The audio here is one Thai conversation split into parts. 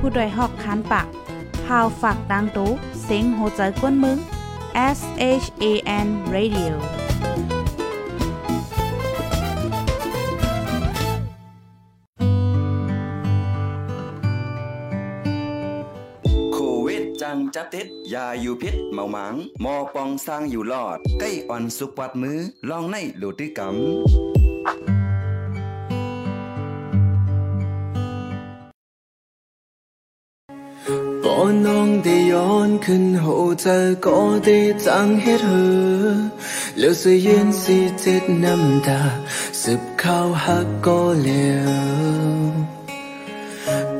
ผู้ดยหอกคานปากพาวฝากดังตู้เสียงโหใจกวนมึง S H A N Radio จังจับติดยาอยู่พิษเมาหมางมอปองสร้างอยู่รอด ใกล้อ่อนสุกวัดมือลองในโลดด้วยกำ ก็น้องได้ย้อนขึ้นโหเธอก็ได้จังเฮ็ดเธอแล้วเสียนสิเจ็ดน้ำตาสืบเข้าหักก็เลี้ยว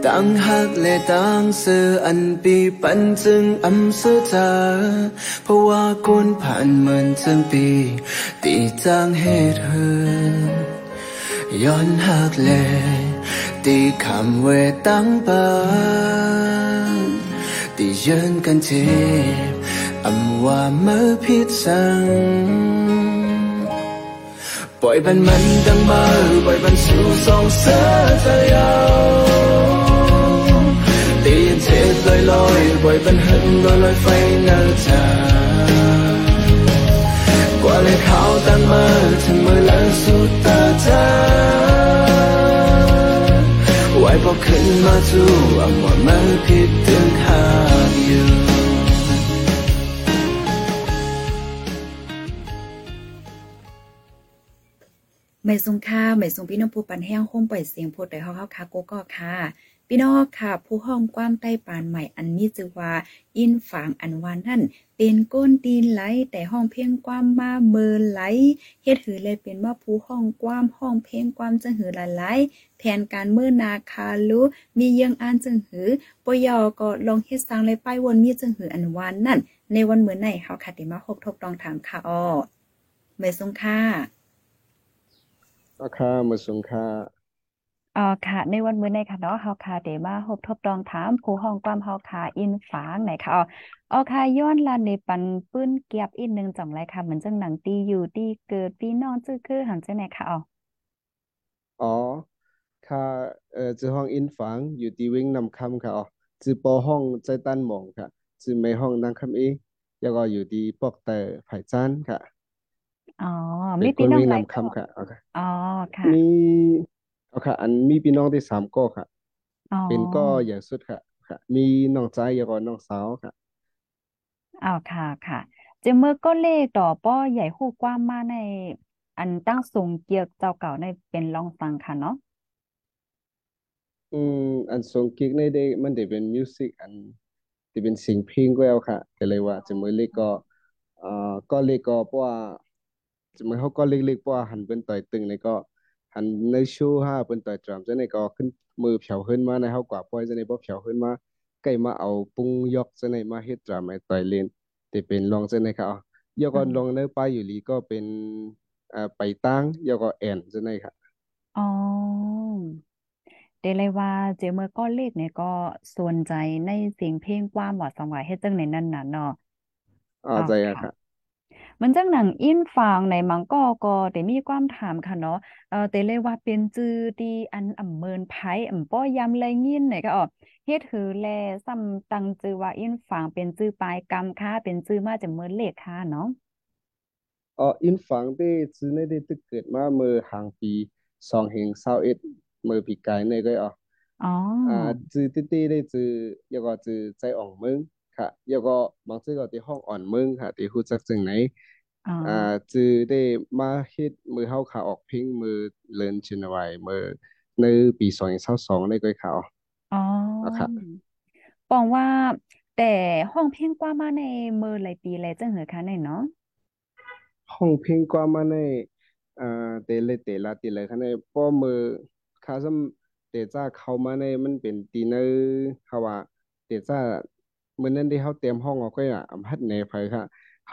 ตั้งหักและตั้งเสืออันปีปันจึงอำเสือเธอเพราะว่าคนผ่านมันจึงปีตีจังเฮ็ดเธอย้อนหักและตีคำเวตั้งปา นที่ยืนกันเจ็บอำว่าเมื่อผิดสั่งปล่อยบันมันดังมาปล่อยบันสู่สองเสือเธอยา วตียันเจ็บลอยลอยปล่อยบันหันลอยลอยไฟเนื้อจากว่าเลยเขาตั้งมาถึงมือแล้วสุดตาจาไว้พอขึ้นมาสู่อำว่ามันคิดถึงขาดอยู่ ไม่ทรงค่าไม่ทรงพี่น้องผู้ปันแห้งโฮมปล่อยเสียงโพดได้เฮาคาโกก็ค่ะ พี่น้องค่ะ ผู้ห้องกว้างใต้ปานใหม่อันมีชื่อว่า อินฝางอันวานนั่นเป็นก้นตีนไหลแต่ห้องเพียงความมาเมินไหลเฮ็ดหือเลยเป็นว่าผู้ห้องกว้ามห้องเพลงความจังหือหลายๆแผนการเมื่อนาคาลุมีเยังอ่านจังหือปยอก็ลงเฮ็ดสร้างเลยป้ายวนมีจังหืออันวานนั่น ในวันเหมือนไหนเฮาค่ะได้มาพบทบลองถามค่ะอ้อไม่ทรงค่ะราคามาสูงค่า อ๋อค่ะ ในวันมื้อนี้ค่ะเนาะเฮาค่ะได้มาพบทบลองถามผู้ห้องความเฮาค่ะอินฝางไหนค่ะอ๋ออ๋อค่ะย้อนลานในปันปื้นเกียบอีกหนึงจ่องไรค่ะเหมือนจังหนังตีอยู่ตีเกิดปีน้องจื้อคือหันจังไหนค่ะอ๋ออ๋อค่าเอ่อจือห้องอินฝางอยู่ที่เว้งนำคำค่ะอ๋อจือปอห้องใจตั้นหม่องค่ะจือไม่ห้องนางคำเอแล้วก็อยู่ที่ปอกแต่ไผ่จานค่ะ อ๋อเป็มีนคพี่นน้องเว้งหลายนำก็คำค่ะอ๋อค่ะ อ๋อค่ะ มี เอาค่ะ อันมีพี่น้องได้สามก้อค่ะ อ๋อ เป็นก้อใหญ่สุดค่ะ ค่ะ มีน้องชายแล้วก็น้องสาวค่ะอ้าวค่ะค่ะเจาเมื่อก็เลขต่อป้อใหญ่คู่กว้างมาใน อันตั้งทรงเกียกเจ้าเก่าในเป็นลองฟังค่ะเนาะอืมอันทรงกิ๊กในได้มันได้เป็นมิวสิกอันที่เป็นเสียงเพลงก็แล้วค่ะก็เลยว่าจะมือเล็กก็เอ่อก็เล็กก็เพราะว่าจะมือเขาก็เล็กๆเพราะว่าหันเป็นต่อยตึงในก็ หันในโชว์ห้าเป็นต่อยดรัมจะในก็ขึ้นมือเผาขึ้นมาในเขากว่าปล่อยจะในบ่เผาขึ้นมาใกล้มาเอาปุ้งยกจะในมาเฮ็ดดรัมให้ต่อยเล่นแต่เป็นรองจะในค่ะอ๋อยกก็ลองในไปอยู่ลีก็เป็นอ่าไปตั้งยกก็แอนจะในค่ะอ๋อเดเลยว่าเจาเมื่อก็เลขเนี่ยก็สนใจในเสียงเพลงกว้างว่าสังว่าเฮ็ดจังในนั้นน่ะเนาะอ่าอ๋อใจอะค่ะค่ะ มันจังหนังอินฟางในมังก็ก็ได้มีความถามค่ะเนาะเออแต่เลยว่าเป็นจื่อที่อันอำเมินไผอำป้อยำไรยินไหนก็อ๋อเฮ็ดหือแลซ้ำตั้งจื่อว่าอินฟางเป็นจื่อปลายกรรมค่ะเป็นจื่อมาจากเมินเลขค่ะเนาะอ๋ออินฝังได้ซื้อในได้ตึกเกิดมาเมื่อห่างปีสองเฮงเศร้าเอ็ดเมื่อปีกายในก็อ๋ออ๋ออ่าจื้อติตี้ได้จื้อแล้วก็จื้อใจอ่องเมือง ค่ะแล้วก็บางซื่อก็ที่ห้องอ่อนเมืองค่ะที่ฮู้จักจังไหนอ๋ออ่าจื้อได้มาเฮ็ดมือเฮาขาออกเพลงมือเลินชินไว้มือในปี2022ได้ก็ค่ะอ๋ออ๋ออะค่ะปองว่าแต่ห้องเพลงกว้างมาในเมินหลายปีแล้วจังหือค่ะในเนาะห้องเพลงกว่ามาในอ่าเตเลเตลาติเลยค่ะในป้อมือคาซัมเตจ้าเข้ามาในมันเป็นตีเนอร์เขาว่าเตจ้า มื้อนั้นที่เฮาเตรียมห้องเอาไว้อะอำพัดแหนไผค่ะ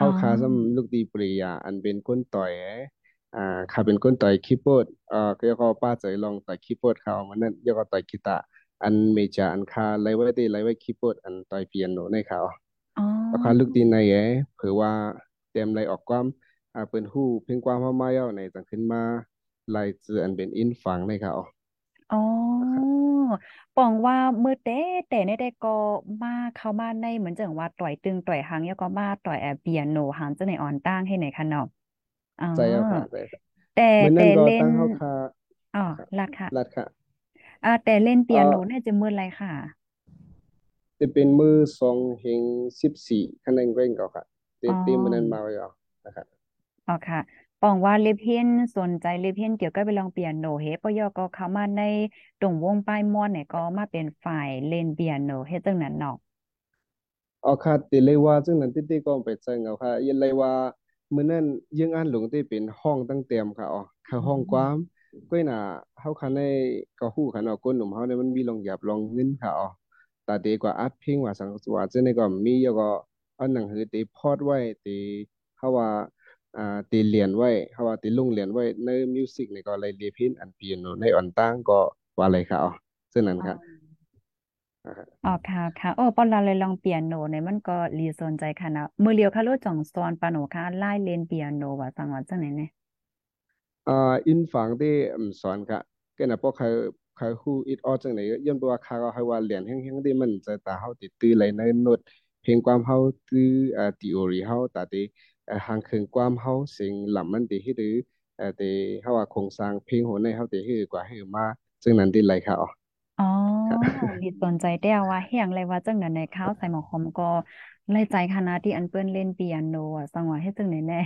อ๋อเฮาคาซัมลูกดีปรียา อันเป็นคนต่อยอ่าเขาเป็นคนต่อยคีย์บอร์ดเอ่อก็ก็ป้าใจลองต่อยคีย์บอร์ดเขามื้อนั้นแล้วก็ต่อยกีตาร์อันเมจาอันคาไลไว้ได้ไลไว้คีย์บอร์ดอันต่อยเปียโนในเขาอ๋ออาคารลูกดีในแอเผื่อว่าเต็มไรออกความอ่าเปิ้นฮู้เพียงความเฮามาเย้าในจังขึ้นมาลายจืออันเป็นอินฝังในเขาอ๋อ ปองว่ามือเต้แต่ในได้ก็มาเข้ามาในเหมือนจังว่าต่อยตึงต่อยหางแล้วก็มาต่อยแอบเปียโนหางจังในอ่อนตั้งให้ไหนคะเนาะอ๋อใจเอาค่ะใจค่ะแต่มื้อแต่เล่นนั้นก็ตั้งเฮาคาอ๋อค่ะล่ะค่ะรัดค่ะอ่าแต่เล่นเปีเอ่อยโนเนี่ยจะมืออะไรค่ะ จะเป็นมือสองเฮง14คะแนนเร่งก็ค่ะเตอ๋อเตมื้อนั้นมาไว้เอานะครับอ๋อค่ะ ปองว่าเลเพนสนใจเลเพนเกี่ยวกับไปลองเปียโนเฮปยอก็เข้ามาในตรงวงป้ายม่อนเนี่ยก็มาเป็นฝ่ายเล่นเปียโนเฮ็ดจังนั้นเนาะเอาค่ะติเลยว่าซึ่งนั้นติติก็ไปเจังเอาค่ะยันเลยว่ามื้อนั้นยังอ่านหลงที่เป็นห้องตั้งเต็มค่ะอ๋อค่ะอืห้องกว้างมก้อยหน้าเฮาคันได้ก็ฮู้คันเนาะคนหนุ่มเฮาเนี่ยมันมีลองหยับลองเงินค่ะอ๋อตาเตกว่าอัดเพลงว่าสังว่าจังได๋ก็มีแล้วก็เอาหนังสือติพอดไว้ติเฮาว่า อ่าติเรียนไว้เฮาว่าติลงเรียนไว้ในมิวสิกนี่ก็เลยเรียนเพลงอันเปียโนในอ่อนต่างก็ว่าเลยค่ะอ๋อซึ่งนั้นอ๋อค่ะอ่าอ๋อค่ะค่ะโอ้ปอนเราเลยลองเปียโนเนี่ยมันก็รีสนใจค่ะนะมือเลียวค่ะโลจ่องซอนปาโนค่ะไล่เล่นเปียโนว่าสังว่าจังไหนเนี่ยอ่าอินฝังที่อืมสอนกะก็น่ะพวกเขาเขาฮู้อิดออจังไหนย้อนบ่ว่าเขาก็ให้ว่าเรียนแฮงๆที่มันจะตาเฮาติดตื้อไหลในโน้ตเพลงความเฮาตื้ออ่าทีโอรีเฮาตาติ อ่าหางเครื่องความเฮาสิ่งลำมันติเฮ็ดหรืออ่าติเฮาว่าโครงสร้างเพลงโหนในเฮาติเฮ็ดกว่าให้มาซึ่งนั้นติไหลค่ะอ๋ออ๋อค่ะรีสนใจแต่ว่าเฮียงเลยว่าจังนั้นในข้าวใส่หมอคอมก็เลยใจคณะที่อันเปิ้นเล่นเปียโนอะสังว่าเฮ็ดจังไหนแน่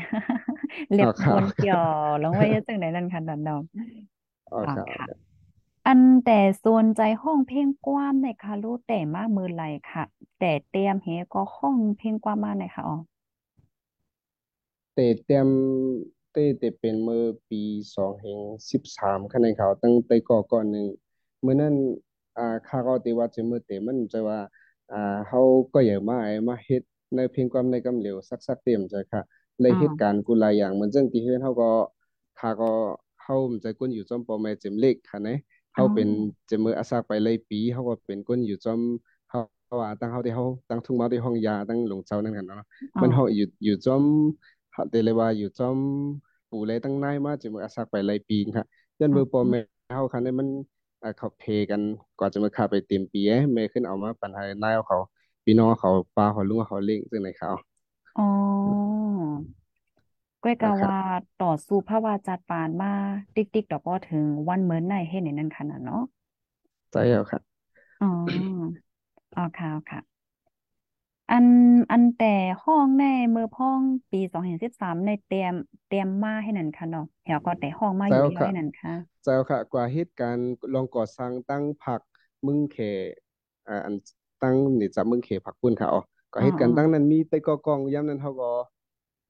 เล็บอ๋อค่ะอ๋อมวนเกี่ยวค่ะแล้วว่าเฮ็ดจังไหนนั่นค่ะดันดอกอ๋ออ๋อค่ะอ๋อค่ะค่ะอันแต่ส่วนใจห้องเพลงกว้างในคารุแต่มากมือไหลค่ะ แต่เตรียมเฮก็ห้องเพลงกว้างมากเลยค่ะอ๋อ เตะเต็มเตะเตะเป็นเมื่อปีสองแห่งสิบสามคะแนนเขาตั้งแต่ก่อก่อนหนึ่งเมื่อนั้นอ่าข้าก็ตีว่าจะเมื่อเตะมันจะว่าอ่าเขาก็อย่ามาไอ้มาเฮ็ดในเพียงความในกำเหลวสักสักเต็มใจค่ะในอ๋อเหตุการณ์กูหลายอย่างเหมือนจังที่เฮ็ดเขาก็ข้าก็เขามันใจก้นอยู่จอมปอแม่เจมเล็กค่ะนะอ๋อเขาเป็นเจมมืออาสาไปเลยปีเขาก็เป็นก้นอยู่จอมเขาว่าตั้งเขาที่เขาตั้งทุ่งมาที่ห้องยาตั้งหลงเจ้านั่นกันเนาะมันเขาอยู่อยู่จอม เขาเตเลยว่าอยู่จอมปู่เลยตั้งนายมาเจมมืออาสาไปเลยปีค่ะยันอ๋อมือปออืมแม่เขาคันนี้มันอ่าเขาเพกันก่อนจะมาเข้าไปเต็มปีเอ้เมย์ขึ้นเอามาปันให้นายเอาเขาพี่น้องเขาป้าเขาลุงเขาเลี้ยงซึ่งในเขาอ๋อก้อยอ่าครับกะว่าต่อสู้ภาวะจัดปานมาติ๊กติ๊กดอกก็ถึงวันเหมือนในเฮ็ดในนั้นขนาดเนาะใจเอาครับอ๋ออ๋อค่ะค่ะ อันอันแต่ห้องในเมื่อพ้องปีสองพันสิบสามในเตรียมเตรียมมาให้นั่นค่ะเนาะแถวก็แต่ห้องมาอยู่ใจเอาครับที่ให้นั่นค่ะใจเอาครับกว่าเหตุการณ์ลองก่อสร้างตั้งผักมึงเขอ่าอันตั้งนี่จับมึงเขผักปุ้นเขาก็อ๋ออ๋อเหตุการณ์ตั้งนั้นมีแต่ก็กองย้ำนั้นเขาก็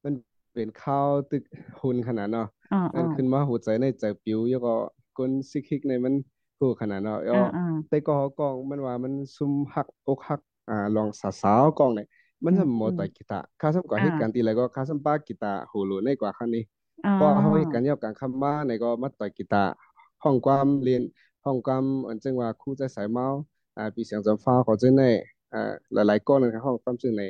มันเป็นข้าวตึกหุ่นขนาดเนาะอ๋ออ๋อนั่นขึ้นมาหัวใจในใจปิวแล้วก็ก้นซิกฮิกในมันคู่ขนาดเนาะแล้วอ๋ออ๋อแต่ก็กองมันว่ามันซุ่มหักอกหัก อ่าลองสาวๆกองเนี่ยมันอืมทำหมอืมดต่อยกีตาร์ข้าสมก่อเหตุการณ์อ่าตีอะไรก็ข้าสมป้ากีตาร์โหโหในกว่าครั้งนี้อ๋อเพราะเขาเหตุการณ์เกี่ยวกับคำว่าในก็มาต่อยกีตาร์ห้องความเรียนห้องความอันจึงว่าครูใจสายเมาอ่าปีเสียงจำฟ้าเขาจึงในอ่าหลายๆก้อนนะครับห้องความจึงใน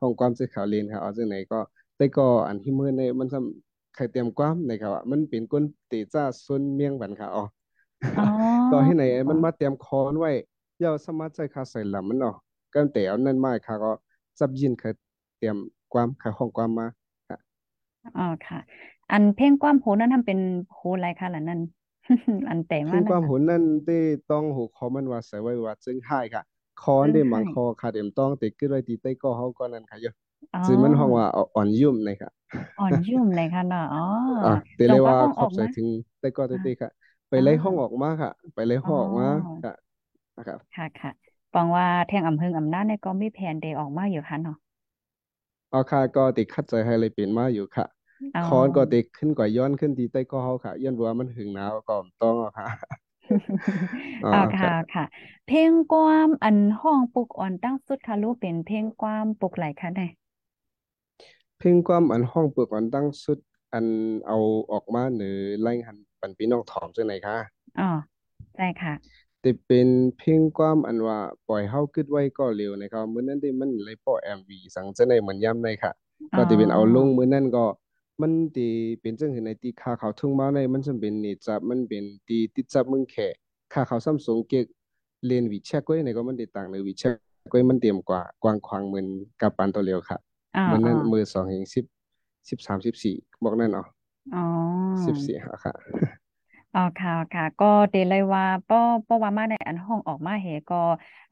ห้องความจึงเขาเรียนครับเอาจึงในก็แต่ก็อันที่มือในมันทำใครเตรียมความในครับว่ามันเป็นก้นตีจ้าซุนเมียงบันครับอ๋ออ๋อก็ให้ไหนมันมาเตรียมคอนไว้เยาสามารถใจคาใส่ลำมันเนาะ กันแต่เอานั่นมาค่ะก็จับยินเคยเตรียมความค่ะห้องความมาค่ะอ๋อค่ะ อันเพลงความโหนั้นทำเป็นโหอะไรค่ะล่ะนั่นอันแต่เพียงความมานั่นค่ะหุนนั่นได้ต้องหูคอมันว่าใส่ไว้ว่าจึงให้ค่ะคอนได้มัซึ่งให้งคอค่ะเดี๋ยวต้องติดขึ้นไว้ตีใต้ก็เขาก็นั่นค่ะเยอะอ๋อจึงมันห้องว่าอ่อนยุ่มนะครับอ่อนยุ่มเลยค่ะเนาะอ๋ออะเดี๋ยวจงว่าเลยว่าห้องออกมาขอบใจถึงใต้ก็อ่าใต้ค่ะ ไปอ๋อไล่ห้องออกมาค่ะ ไปไล่อ๋ห้องออกมาอค่ะนะครับค่ะค่ะ ฟังว่าแทงอำเภออำนาจเนี่ยก็มีแผนเดออกมาอยู่ค่ะเนาะเอาค่ะก็ติดคัดใจให้เลยเปลี่ยนมาอยู่ค่ะอ๋อคอนก็ติดขึ้นกว่าย้อนขึ้นที่ใต้ก็เขาค่ะ ย้อนว่ามันหึงหนาวก็ต้องเอาค่ะอ๋ออ่าค่ะค่ะค่ะ เพลงความอันห้องปลุกอ่อนตั้งสุดค่ะรู้เป็นเพลงความปลุกไหลค่ะเนี่ยเพ่งความอันห้องเปิดอันตั้งสุด อันเอาออกมาหรือไล่หันปันพี่น้องถอมจังไหนค่ะอ๋อใช่ค่ะ แต่เป็นเพ่งความอันว่า ปล่อยเฮาคิดไว้ก็เร็วนะครับ มื้อนั้นที่มันเลยปล่อยเอ็มวีสังจังได๋เหมือนย้ำในค่ะ อ๋ก็ที่เป็นเอาลองมื้อนั้นก็ มันที่เป็นจังเห็นในที่ค่าเขาทุ่งมาในมันจำเป็นนี่จับมันเป็นที่ติดจับมึงแขค่าเขาซัมซุงเก็กเรียนวิชาก้อยในก็มันติดต่างในวิชาก้อยมันเตรียมกว่ากว้างขวางเหมือนกับปานตัวเลียวค่ะอ๋อเหมือนอ๋อนั้นมือสองเองสิบสิบสามสิบสี่บอกนั่นเนาะอ๋อสิบสี่ค่ะ อ๋อค่ะค่ะก็เดเลยว่าป้อป้อว่ามาในอันห้องออกมาเหก็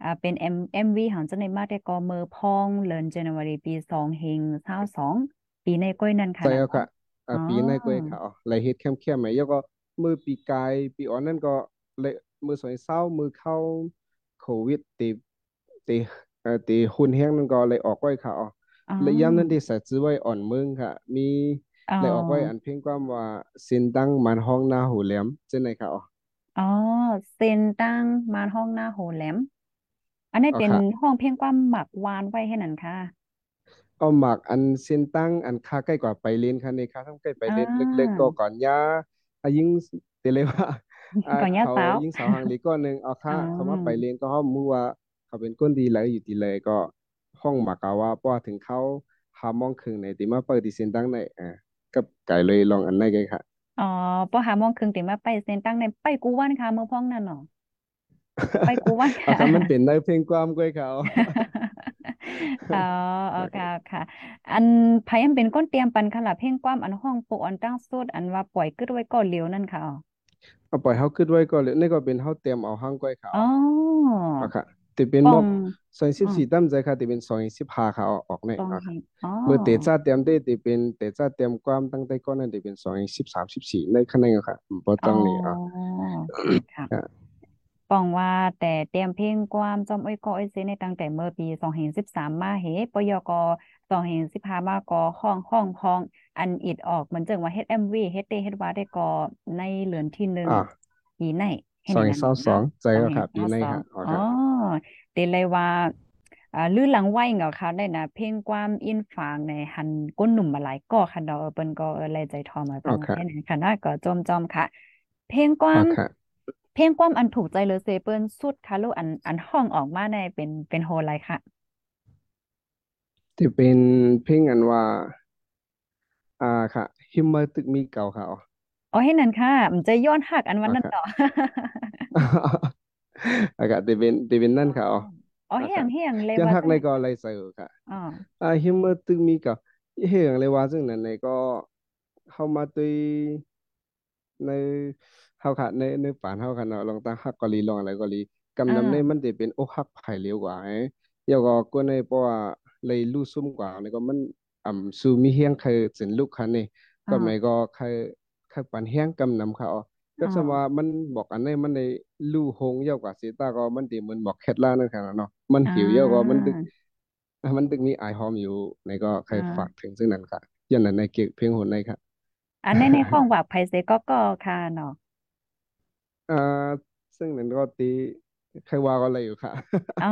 อ่าเป็นเอ็มเอ็มวีของจันในมาได้ก็มือพองเดือนจันวารีปีสองเฮงเศร้าสองปีในก้อยนั่นค่ะใช่นะเนาะแล้วค่ะอ๋อ่าอปีในก็ค่ะอ๋อไลเฮ็ดเข้มเข้มไหมแล้วก็มือปีกายปีอ่อนนั่นก็เลยมือสอยเศร้ามือเข้าโควิดตีตีเอ่อตีหุ่นแห้งนั่นก็เลยออกไว้ค่ะอ๋ออ๋อเลยย้ำนั่นที่ใส่ซื้อไว้อ่อนเมืองค่ะ มีอ๋อ เลยออกไว้อันเพ่งความว่าสินตั้งมันห้องหน้าหูแหลมเจ้าไหนค่ะอ๋ออ๋อเซนตั้งมานห้องหน้าโหแหลม อันนี้เป็นอ๋อค่ะห้องเพียงความหมักวานไว้ให้นั่นค่ะเอาหมักอันเส้นตั้งอันค่าใกล้กว่าไปเล่นค่ะในค่าทำใกล้ไปอ่เล่นเล็กๆาก็ก่อนยาอายิงเตเลยว่าอ่าก่อนย่าเขาสาวยิงสาวหางลีก้อนหนึ่งเอาอ๋ค่าเขามาไปอเล่นก็เขามือว่าเขาเป็นก้นดีเลยอยู่ดีเลยก็ห้องหมักกาว่าเพราะว่าถึงเขาหามองครึ่งในติมาเปิดที่เส้นตั้งในอ่า กับไก่เลยลองอันไหนกันค่ะอ๋อปอหาโมองครึ่งติมาไปเซนตั้งในไปกูวันค่ะเมื่อพ้องนั่นเนาะไปกูวันเอาคำมันเป็นได้เพลงความก้อยเขาอ๋อโอเคค่ะ อันพายันเป็นก้นเตรียมปันค่ะล่ะเพ่งความอันห้องโปะอันตั้งสุดอันว่าปล่อยกึดไว้ก่อนเหลียวนั่นค่ะอ๋อเอาปล่อยเขาขึ้นไว้ก่อนเลยนี่ก็เป็นเขาเตรียมเอาห้างก้อยเขาอ๋ออะค่ะ แต่เป็นมอกปองซอยสิอ๋อบสี่ตั้มใจค่ะแต่เป็นซอยสิบห้าค่ะเอาออกเนี่ยปองอะค่ะเห็นอ๋อเมื่อเตะจ้าเตรียมได้แต่เป็นเตะจ้าเตรียมความตั้งแต่ก้อนนั้นแต่เป็นซอยสิบสามสิบสี่ในคะแนนอะค่ะบ่อ๋อต้องนี่อะค่ะค่ะค่ะปองว่าแต่เตรียมเพลงความจอมอ้อยก็อ้อยเซในตั้งแต่เมื่อปีสองพันสิบสามมาเหปยกสองพันสิบห้ามาก็ห้องห้องห้องอันอิดออกเหมือนจังว่าเฮ็ดเอ็มวีเฮ็ดเตเฮ็ดว่าได้ก็ในเรือนที่หนึ่งอ่าปีไหน ให้ซอยในนั้นเศร้าสอเนาะงใจสองก็ค่ะปีเห็นเก้าในสองอ๋อค่ะอ๋อค่ะเตเลยว่าอ่าลื่นหลังไหวเหงาค่ะได้นะเพลงความอินฝางในหันก้นหนุ่มมาหลายก่อค่ะดอกเออเปิ้นก็เออเลยใจทอมาฟังอ๋อค่ะให้ในคณะก็จอมจอมค่ะ เพลงความอ๋อค่ะเพลงความอันถูกใจเลยเซเปิ้นสุดค่ะลูกอันอันห้องออกมาในเป็นเป็นโฮไลค่ะที่เป็นเพลงอันว่า อ่าค่ะฮิมเมอร์ตึกมีเก่าค่ะอ๋อ อ๋อให้นั่นค่ะมันจะย้อนหักอันวันอ๋อค่ะนั้นต่ออะค่ะที่เป็นที่เป็นนั่นค่ะอ๋ออ๋ออ๋อค่ะเฮียงเฮียงเลยย้อนว่าจังไหนฮักในก็อะไรใส่ค่ะอ๋ออ่าฮิมเมอร์ตึกมีเก่าเฮียงเลยว่าซึ่งนั้นในก็เข้ามาตุยในเฮาค่ะในในป่านเฮาค่ะเนาะลองตั้งฮักกะลีลองอะไรกะลีอ่กำนำในมันาจะเป็นอกฮักไผเหลียวกว่าไอ้เดี๋ยวก็กวนในเพราะว่าเลยรู้ซุ่มกว่าในก็มันอ่ำสู่มีเฮียงใครสินลูกคันนี่อ๋อก็หมายก็ใครใครปันเฮียงกำนำเขาก็อ๋อสมว่ามันบอกอันในมันในลู่หงเยาวกว่าสีตาก็มันติมันบอกเคล็ดล่านั่นค่ะเนาะมันอ่หิวเยาวก็มันาตึกมันตึกมีอายหอมอยู่ในก็ใครอ่ฝากาถึงซึ่งนั้นค่ะยันนั้นในเก็บเพลงโหนในค่ะอันในในห้องว่าไผเสก็ก็ค่ะเนาะอ่าซึ่งนั้นก็ตีใครว่าก็อะไรอยู่ค่ะ อ๋อ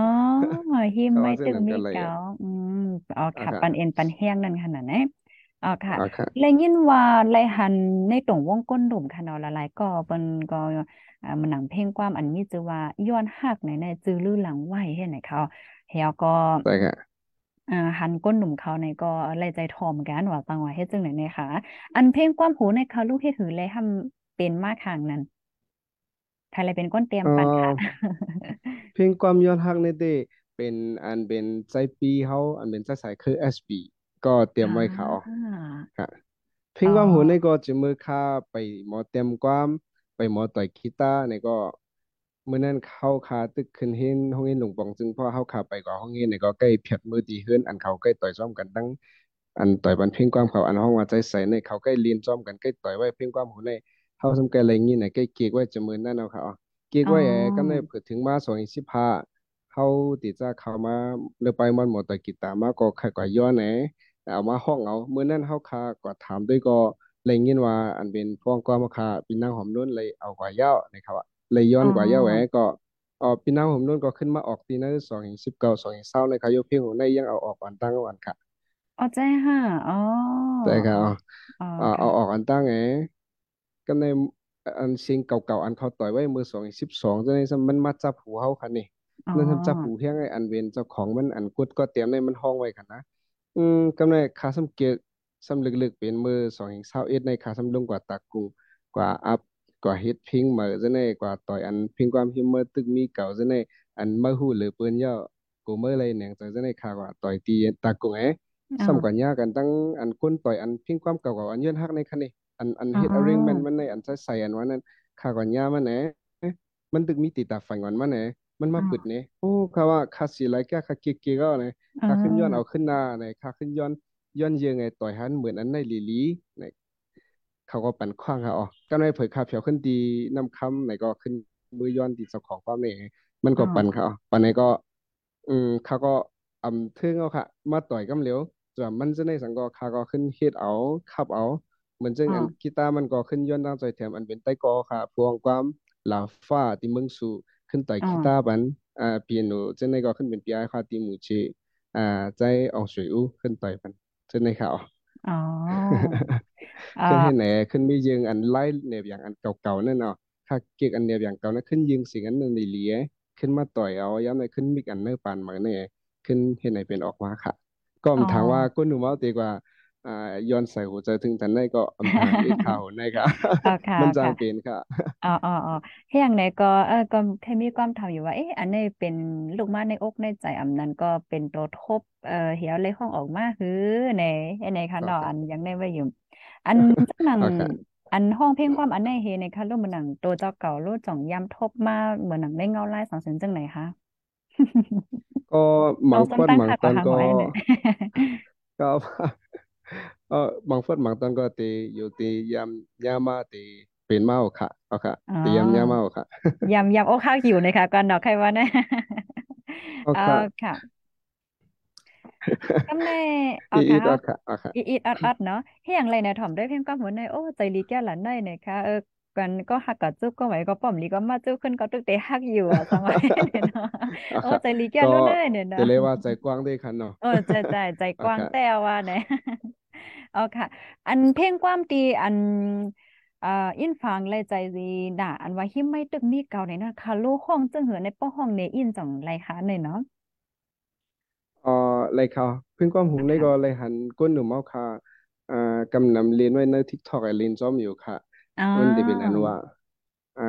หิมเขาไม่ตึว่าซึ่งนั้นงมีเก๋าก็อะไรอยู่อืมอ๋ออ่าค่ะปันเอ็นค่ะปันแห้งนั่นขนาดไหนอ๋อค่ะอ่าค่ะแล้วยิน ว่าไลหันในตรงวงก้นดุ่มค่ะเนาะละลายก็เปิ้นก็อ่ามันหนังเพลงความอันมีชื่อว่าย้อนฮักในในจื้อลือหลังไหวเฮ็ดให้เขาเฮาก็ใช่ค่ะอ่าหันก้นหนุ่มเขาในก็ไล่ใจทอมกันว่าตังว่าเฮ็ดจังไหนเนี่ยค่ะอันเพลงความหูในเขาลูกเฮ็ดหือเลยทำเป็นมาข้างนั้นถ้าอะไรเป็นก้นเตรียมเอ่ปันค่ะอเพลงความย้อนรักในเต้เป็นอันเป็นใจปีเขาอันเป็นใจสายคือ SB ก็เตรียอ่มไว้เขาาค่ะเพลอ๋องความหัวในก็จะมือค่าไปหมอเตรียมความไปหมอต่อยกีตาร์ในก็เมื่อนั้นเข้าคาตึกขึ้นเห็นห้องเห็นหลวงปองจึงพอเข้าคาไปก็ห้องเห็นในก็ใกล้เพียดมือตีเฮือนอันเขาใกล้ต่อยซ้อมกันตั้ง อันต่อยบันเพลงความเขาอันห้องว่าใจใส่ในเขาใกล้เรียนซ้อมกันใกล้ต่อยไว้เพลงความหัวในเขาสำแกอะไรงี้ไหนใกล้เกีกไว้จะมือนั่นเอาเขาเก๊กอ๋อ ไว้แอก็ได้เปิดถึงมาสองสิบห้าเขาติดจะเข้ามาเรือไปมันหมดแต่กีตาร์มาก็ใครก็ย้อนแหน เอามาห้องเอาเมื่อนั้นเขาคาก็ถามด้วยก็เลยยินว่า อันเป็นฟ้องก็มาคาปีนางหอมนุ่นเลยเอากว่าเย้านะครับว่าเลยย้ออ๋นกว่าเย้าแหวอก็เออปีนางหอมนุ่นก็ขึ้นมาออกปีนั้นสองสิบเก้าสองเศร้าในขายกเพลงของในยังเอาออกอันตั้งวันค่ะอ๋อใจค่ะอ๋อแต่ก็อ๋อเอาอ๋อเอาเอาออกค่ะอันตั้งไงก็ในอันซิงเก่าๆอันเขาต่อยไว้มือสองสิบสองจังได๋ซะมันมาจับหูเฮาคันนี่อ๋อนั่นทำจับหูเฮียงไอ้อันเวนเจ้าของมันอันกุดก็เตรียมในมันห้องไว้กันนะ อืมกำในคาสำเกียกสำลึกๆเป็นมือ221ในคาสำลงกว่าตากรุงกว่าอัพกว่าเฮ็ดพลงมาจังได๋กว่าต่อยอันพลงความฮิมเมอตึกมีเก่าจังได๋อันมาฮู้เหลือเปินย่อกูเมื่อไรแหน่งจังได๋ค่ากว่าต่อยตีตากงเอซ้ำกว่าญากันตั้งอันคนต่อยอันพลงความเก่าๆอันย้อนฮักในคันนี้อันอันเฮ็ด arrangement มันในอันใส่ๆอันว่านั้นคากว่าญามันแหนมันตึกมีติดตาฝังวันมันแหน มันอ๋อมาปึดเนี่ยโอ้ข้าว่าข้าสิไลแก่ข้าเก๊กๆก็เนี่ยอ๋อข้าขึ้นย้อนเอาขึ้นหน้าเนี่ยข้าขึ้นย้อนย้อนเยืองไงต่อยหันเหมือนอันในลีลีเนี่ยเขาก็ปั่นขว้างค่ะอ๋อก็ในเผยข่าวเผียวขึ้นดีน้ำคำไหนก็ขึ้นมือย้อนตีเจ้าของความเนี่ยมันอ๋อก็ปั่นค่ะอ๋อปั่นไหนก็ อืมเขาก็อำทึ่งเอาค่ะ มาต่อยกำเหลียวส่วนมันจะในสังก็เขาก็ขึ้นเฮ็ดเอาขับเอาเหมือนจึงอ๋ออันกีตาร์มันก็ขึ้นย้อนตั้งใจแถมอันเป็นไต้กอค่ะ พวงความลาฟ้าที่เมืองสู่ ขึ้นต่อยอ๋อกีตาร์ปันอ่าเปียโนจึงในก็ขึ้นเป็นปีไอค่ะที่หมู่เจอ่าใจอองสวยอู้ขึ้นต่อยปันจึงในค่ะอ๋ออ๋อเอ่อขึ้นให้ไหนขึ้นไม่ยิงอันไล่เนียบอย่างอันเก่าๆนั่นเนาะถ้าเก็กอันเนียบอย่างเก่านั้นขึ้นยิงสิ่งอันนั้นในเหลียขึ้นมาต่อยเอาย้ำในขึ้นมิกอันเนอร์ปานมาเนี่ยขึ้นเห็นไหนเป็นออกมาค่ะ ก็อ๋ออำถามว่าก้นหนุ่มเอาตีกว่า อ่าย้อนใส่หัวใจถึงทันได้ก็อำถามอีกข่าวในค่ะอ๋อค่ะมันจางค่ะเป็นค่ะอ๋ออ๋ออ๋อแค่อย่างไหนก็เออก็แค่มีความทำอยู่ว่าเอ๊ะอันนี้เป็นลูกม้าในอกในใจอำนั้นก็เป็นตัวทบเอ่อเหี่ยวเลยห้องออกมาคือในในคะโอเนาะอันเคยังได้ไว้อยู่อันจังหนังโอเคอันห้องเพลงความอันไหนเฮในคะรูปมันหนังตัวเจ้าเก่ารูปจ่องยำทบมาเหมือนหนังได้เงาไล่สองเส้นจังไหนคะก็หน้องส้นมังฟอดตั้งค่าก่อหมังตอนก็หางหอยเนี่ยก็ เออบางฟอดบางตอนก็ตีอยู่ตียามยามาตีเป็นเมาค่ะเอาค่ะอ๋อตียามยาเมาค่ะยำยำอกข้าวอยู่นะคะก่อนดอกใครว่านะเอาเอาค่ะค่ะกำในเอาอีอีดค่ะเอาอดค่ะเอาค่ะอีอีดอัดอัดเนาะเฮียงไรเนี่ยถ่อมได้เพียงก็หัวในโอ้ใจลีแก้หลันได้เนี่ยค่ะเออกันก็หักกับจุ๊บก็ไหวก็ป้อมลีก็มาจุ๊บขึ้นก็ตึกเตะหักอยู่อะสมัยเนี่ยเนาะเอาโอ้ค่ะใจลีแก้ก็ล้วนเลยเนี่ยเนาะจะเรียกว่าใจกว้างได้คันเนาะเออใจใจใจเอาค่ะกว้างแต่ว่าเนี่ย เอาค่ะ อันเพลงความตีอันอ่าอินฟังเลยใจดีด่าอันว่าหิมไม่ตึกมีเก่าเนี่ยนะค่ะโลห้องจึงเหือในป้อห้องเนี่ยอินจังไรคะเนี่ยเนาะเอ่อเลยค่ะเพิ่งความหูเลยก็ค่ะเลยหันก้นหนุ่มเอาค่ะอ่ากำนำเรียนไว้ใน TikTok ไอ้เรียนจอมอยู่ค่ะอ๋อมันจะเป็นอันว่าอ่า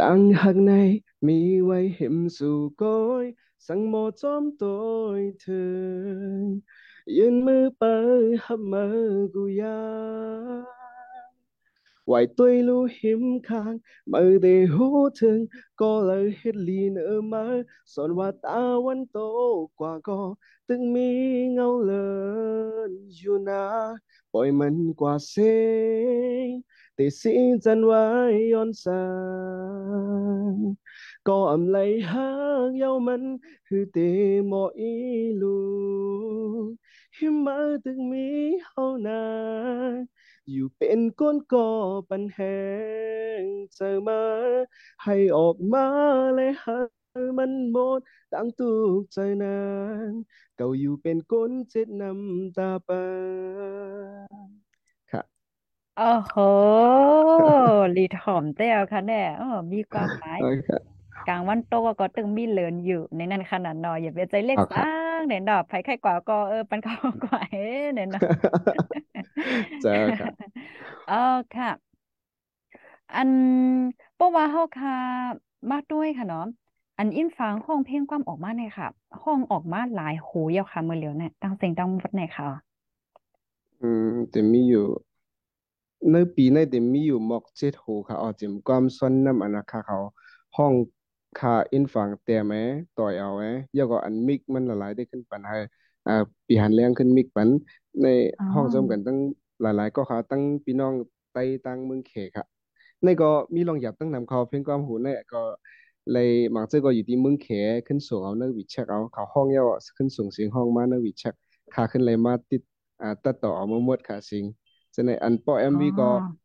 ตั้งหักในมีไว้เห็มสู่ก้อย สั่งหมอจอมตัวเธอ ยืนมือเปิดหับมือกูยา Hoài tôi lưu hiếm khang mơ để hú thương có lời hết lì nỡ mơ son hoa ta วันโตกว่าก็ตึงมีเงาเลินอยู่นะปล่อยมันกว่าเสียงแต่สีจันไว้ย้อนสางก็อำไลหางเย้ามัน คือเตหมออีลู หิมมาตึงมีเฮานาอยู่เป็นก้นก่อปัญหาเจอมา ให้ออกมาเลยหามันหมดตั้งตุกใจนาน เก่าอยู่เป็นก้นเจ็ดน้ำตาปานค่ะโอ้โหลีถ่อมเต้วค่ะเนี่ยเออมีความหมายโอเคกลางวันโตก็ตึงมีเลินอยู่ในนั้นขนาดหน่อยอย่าไปใจเล็กสร้าเอาค่ะงเนี่ยดอกไผไข่กว่าก็เออปั นเขากว่าเอ้เนี่ยเนาะเจอค่ะเออค่ะ อันเพราะว่าเฮาค่ะมาด้วยค่ะเนาะอันอินฟังห้องเพลงความออกมาเนี่ยค่ะ ห้องออกมาหลายหูยาวค่ะเมื่อเหลียวเนี่ยตั้งเสียงตั้งวัดเนี่ยค่ะ อืมแต่มีอยู่ในปีในเต็มมีอยู่หมอกเจ็ดหูค่ะออกจิมความซ้อนน้ำอันนะค่ะเขา ห้อง คาอินฝังแต่แม้ต่อยเอาแม้ยาก็อันมิกมันละลายได้ขึ้นปันให้อ่าปีหันแรงขึ้นมิกปันในอ๋อห้องจำกันตั้งหลายๆ ก็ค่ะตั้งพี่น้องไต้ตั้งเมืองเขค่ะในก็มีลองหยับตั้งนำเขาเพียงความหูในก็เลยหมักเจอก็อยู่ที่เมืองเขขึ้นสูงเอาเนวิชักเอาเขาห้องเยาขึ้นสูงเสียงห้องมาเนวิชักขาขึ้นเลยมาติดอ่าตัดต่อเอามาหมดค่ะสิง cho nên anh po อ๋อ